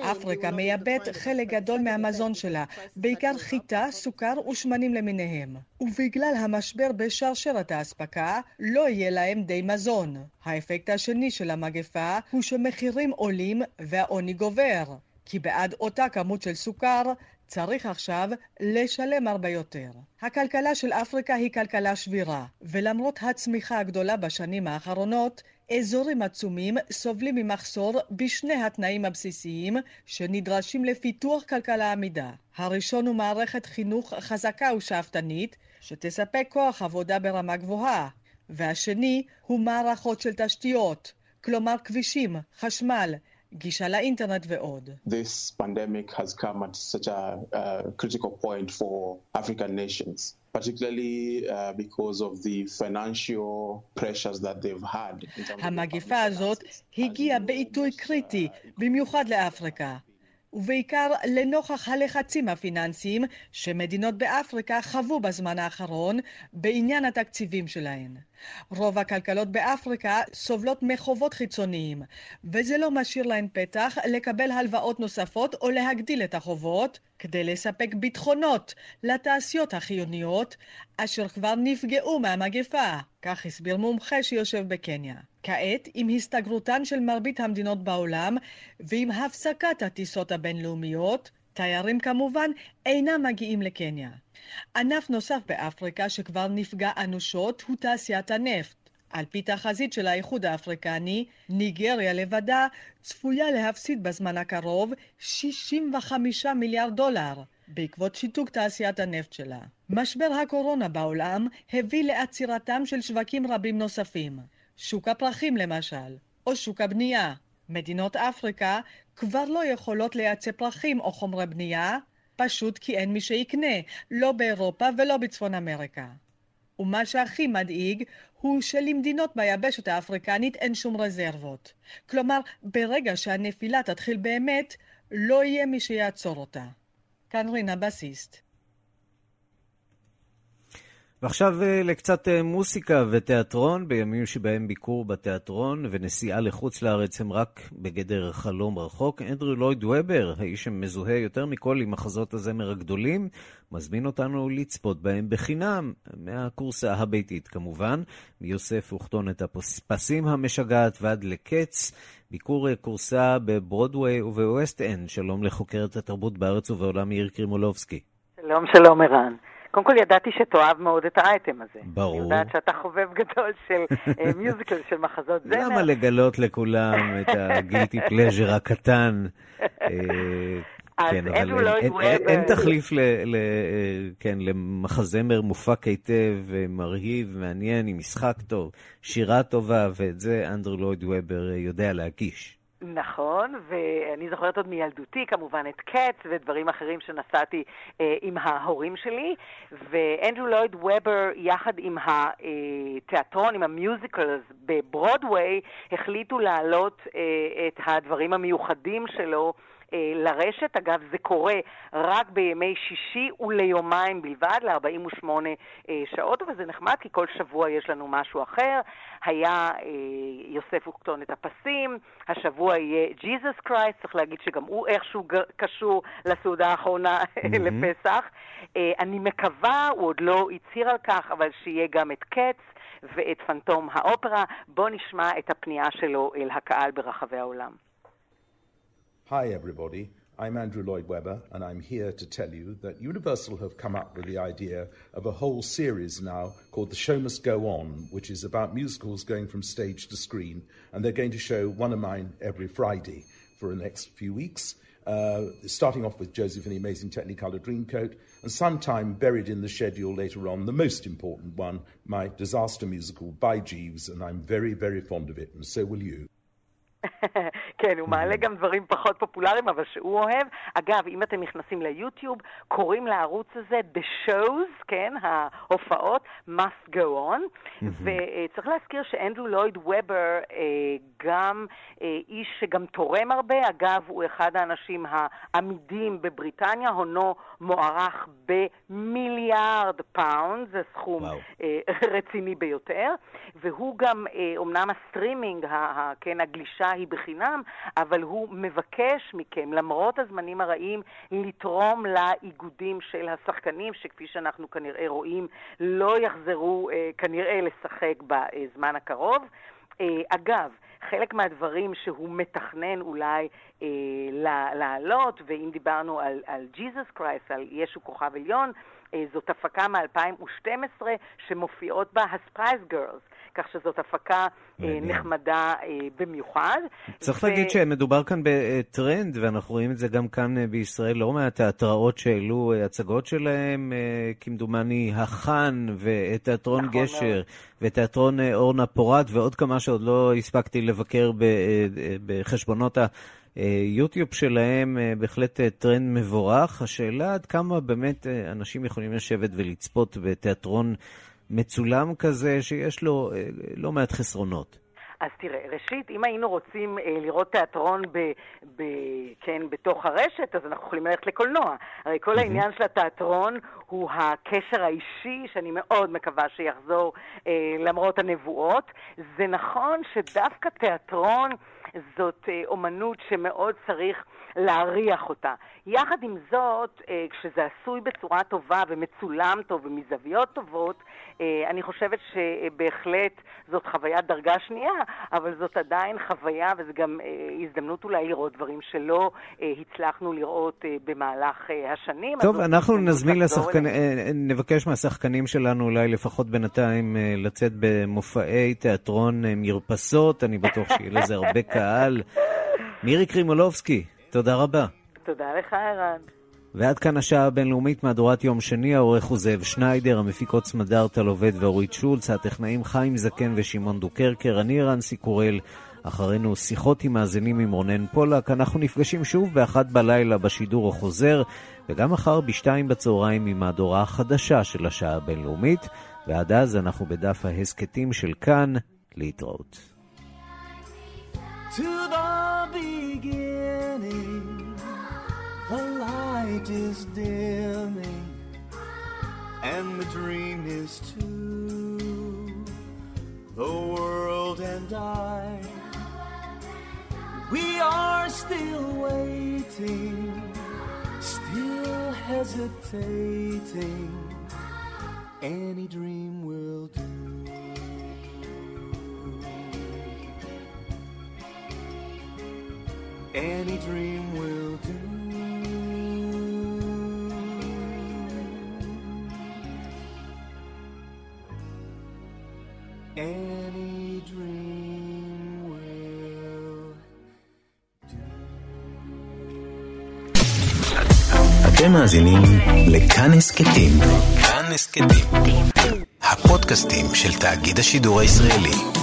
אפריקה מייבאת חלק גדול מהמזון שלה, בעיקר חיטה, סוכר ושמנים למיניהם. ובגלל המשבר בשרשרת האספקה, לא יהיה להם די מזון. האפקט השני של המגפה הוא שמחירים עולים והעוני גובר. כי בעד אותה כמות של סוכר צריך עכשיו לשלם הרבה יותר. הכלכלה של אפריקה היא כלכלה שבירה, ולמרות הצמיחה הגדולה בשנים האחרונות, אזורים עצומים סובלים ממחסור בשני התנאים הבסיסיים שנדרשים לפיתוח כלכלה עמידה. הראשון הוא מערכת חינוך חזקה ושאפתנית, שתספק כוח עבודה ברמה גבוהה, והשני הוא מערכות של תשתיות, כלומר כבישים, חשמל, גישה לאינטרנט ועוד. This pandemic has come at such a, a critical point for African nations. particularly uh, because of the financial pressures that they've had. המגפה הזאת הגיעה בעיתוי קריטי, במיוחד לאפריקה. ובעיקר לנוכח הלחצים הפיננסיים שמדינות באפריקה חוו בזמן האחרון בעניין התקציבים שלהן. רוב הכלכלות באפריקה סובלות מחובות חיצוניים, וזה לא משאיר להן פתח לקבל הלוואות נוספות או להגדיל את החובות כדי לספק ביטחונות לתעשיות החיוניות, אשר כבר נפגעו מהמגפה, כך הסביר מומחה שיושב בקניה. כעת, עם הסתגרותן של מרבית המדינות בעולם ועם הפסקת הטיסות הבינלאומיות, תיירים כמובן אינם מגיעים לקניה. ענף נוסף באפריקה שכבר נפגע אנושות הוא תעשיית הנפט. על פי תחזית של האיחוד האפריקני, ניגריה לבדה צפויה להפסיד בזמן הקרוב 65 מיליארד דולר בעקבות שיתוק תעשיית הנפט שלה. משבר הקורונה בעולם הביא לעצירתם של שווקים רבים נוספים. שוק הפרחים למשל, או שוק הבנייה. מדינות אפריקה כבר לא יכולות לייצא פרחים או חומרי בנייה, פשוט כי אין מי שיקנה, לא באירופה ולא בצפון אמריקה. ומה שהכי מדאיג הוא שלמדינות ביבשת האפריקנית אין שום רזרבות. כלומר, ברגע שהנפילה תתחיל באמת, לא יהיה מי שיעצור אותה. כאן רינה בסיסט. ועכשיו אה, לקצת אה, מוסיקה ותיאטרון, בימים שבהם ביקור בתיאטרון ונסיעה לחוץ לארץ הם רק בגדר חלום רחוק. אנדרו לויד וובר, האיש שמזוהה יותר מכל עם מחזות הזמר הגדולים, מזמין אותנו לצפות בהם בחינם, מהקורסה הביתית כמובן, מיוסף את הפסים המשגעת ועד לקץ. ביקור אה, קורסה בברודוויי ובווסט אנד. שלום לחוקרת התרבות בארץ ובעולם מאיר קרימולובסקי. שלום, שלום ערן. קודם כל ידעתי שתאהב מאוד את האייטם הזה. ברור. אני יודעת שאתה חובב גדול של musical, של מחזות זמר. למה לגלות לכולם את ה guilty pleasure הקטן? כן, אבל אין, אין, אין תחליף ל, ל, כן, למחזמר מופק היטב, מרהיב, מעניין, עם משחק טוב, שירה טובה, ואת זה אנדרו לויד וובר יודע להגיש. נכון, ואני זוכרת עוד מילדותי כמובן את קץ ודברים אחרים שנסעתי אה, עם ההורים שלי, ואנדרו לויד וובר יחד עם התיאטרון, עם המיוזיקלס בברודוויי, החליטו להעלות אה, את הדברים המיוחדים שלו לרשת. אגב, זה קורה רק בימי שישי וליומיים בלבד, ל-48 אה, שעות, וזה נחמד כי כל שבוע יש לנו משהו אחר. היה אה, יוסף אוקטון את הפסים, השבוע יהיה ג'יזוס קרייסט, צריך להגיד שגם הוא איכשהו קשור לסעודה האחרונה mm-hmm. לפסח. אה, אני מקווה, הוא עוד לא הצהיר על כך, אבל שיהיה גם את קץ. ואת פנטום האופרה. בואו נשמע את הפנייה שלו אל הקהל ברחבי העולם. Hi, everybody. I'm Andrew Lloyd Webber, and I'm here to tell you that Universal have come up with the idea of a whole series now called The Show Must Go On, which is about musicals going from stage to screen. And they're going to show one of mine every Friday for the next few weeks. Uh, starting off with Joseph and the Amazing Technicolor Dreamcoat, and sometime buried in the schedule later on, the most important one, my disaster musical by Jeeves, and I'm very, very fond of it, and so will you. כן, הוא מעלה גם דברים פחות פופולריים, אבל שהוא אוהב. אגב, אם אתם נכנסים ליוטיוב, קוראים לערוץ הזה The Shows, כן, ההופעות, must go on. וצריך להזכיר שאנדרו לויד וובר גם אה, איש שגם תורם הרבה. אגב, הוא אחד האנשים העמידים בבריטניה, הונו מוערך במיליארד פאונד, זה סכום אה, רציני ביותר. והוא גם, אומנם אה, הסטרימינג, כן, הגלישה היא בחינם, אבל הוא מבקש מכם, למרות הזמנים הרעים, לתרום לאיגודים של השחקנים, שכפי שאנחנו כנראה רואים, לא יחזרו אה, כנראה לשחק בזמן הקרוב. אה, אגב, חלק מהדברים שהוא מתכנן אולי אה, לעלות, ואם דיברנו על, על Jesus Christ, על ישו כוכב עליון, זאת הפקה מ-2012 שמופיעות בה ה Spice Girls. כך שזאת הפקה מעניין. נחמדה במיוחד. צריך ו... להגיד שמדובר כאן בטרנד, ואנחנו רואים את זה גם כאן בישראל, לא מעט תיאטראות שהעלו הצגות שלהם, כמדומני החאן ותיאטרון נכון גשר מאוד. ותיאטרון אורנה פורת ועוד כמה שעוד לא הספקתי לבקר בחשבונות ה... יוטיוב שלהם בהחלט טרנד מבורך. השאלה עד כמה באמת אנשים יכולים לשבת ולצפות בתיאטרון מצולם כזה שיש לו לא מעט חסרונות. אז תראה, ראשית, אם היינו רוצים אה, לראות תיאטרון ב, ב, כן, בתוך הרשת, אז אנחנו יכולים ללכת לקולנוע. הרי כל mm-hmm. העניין של התיאטרון הוא הקשר האישי, שאני מאוד מקווה שיחזור אה, למרות הנבואות. זה נכון שדווקא תיאטרון זאת אה, אומנות שמאוד צריך להריח אותה. יחד עם זאת, אה, כשזה עשוי בצורה טובה ומצולם טוב ומזוויות טובות, אה, אני חושבת שבהחלט זאת חוויית דרגה שנייה, אבל זאת עדיין חוויה וזו גם הזדמנות אולי לראות דברים שלא הצלחנו לראות במהלך השנים. טוב, אנחנו נזמין לשחקנים, נבקש מהשחקנים שלנו אולי לפחות בינתיים לצאת במופעי תיאטרון מרפסות, אני בטוח שיהיה לזה הרבה קהל. מירי קרימולובסקי, תודה רבה. תודה לך, ערן. ועד כאן השעה הבינלאומית, מהדורת יום שני, העורך הוא זאב שניידר, המפיקות סמדר טלובד ואורית שולץ, הטכנאים חיים זקן ושמעון דוקרקר, אני רנסי קורל, אחרינו שיחות עם מאזינים עם רונן פולק, אנחנו נפגשים שוב באחת בלילה בשידור החוזר, וגם מחר בשתיים בצהריים עם מהדורה החדשה של השעה הבינלאומית, ועד אז אנחנו בדף ההסכתים של כאן, להתראות. To the beginning, the light is dimming, and the dream is too. The world and I, we are still waiting, still hesitating. Any dream will do. Any dream will do. Any dream will do. אתם מאזינים לכאן הסכתים. כאן הסכתים. הפודקאסטים של תאגיד השידור הישראלי.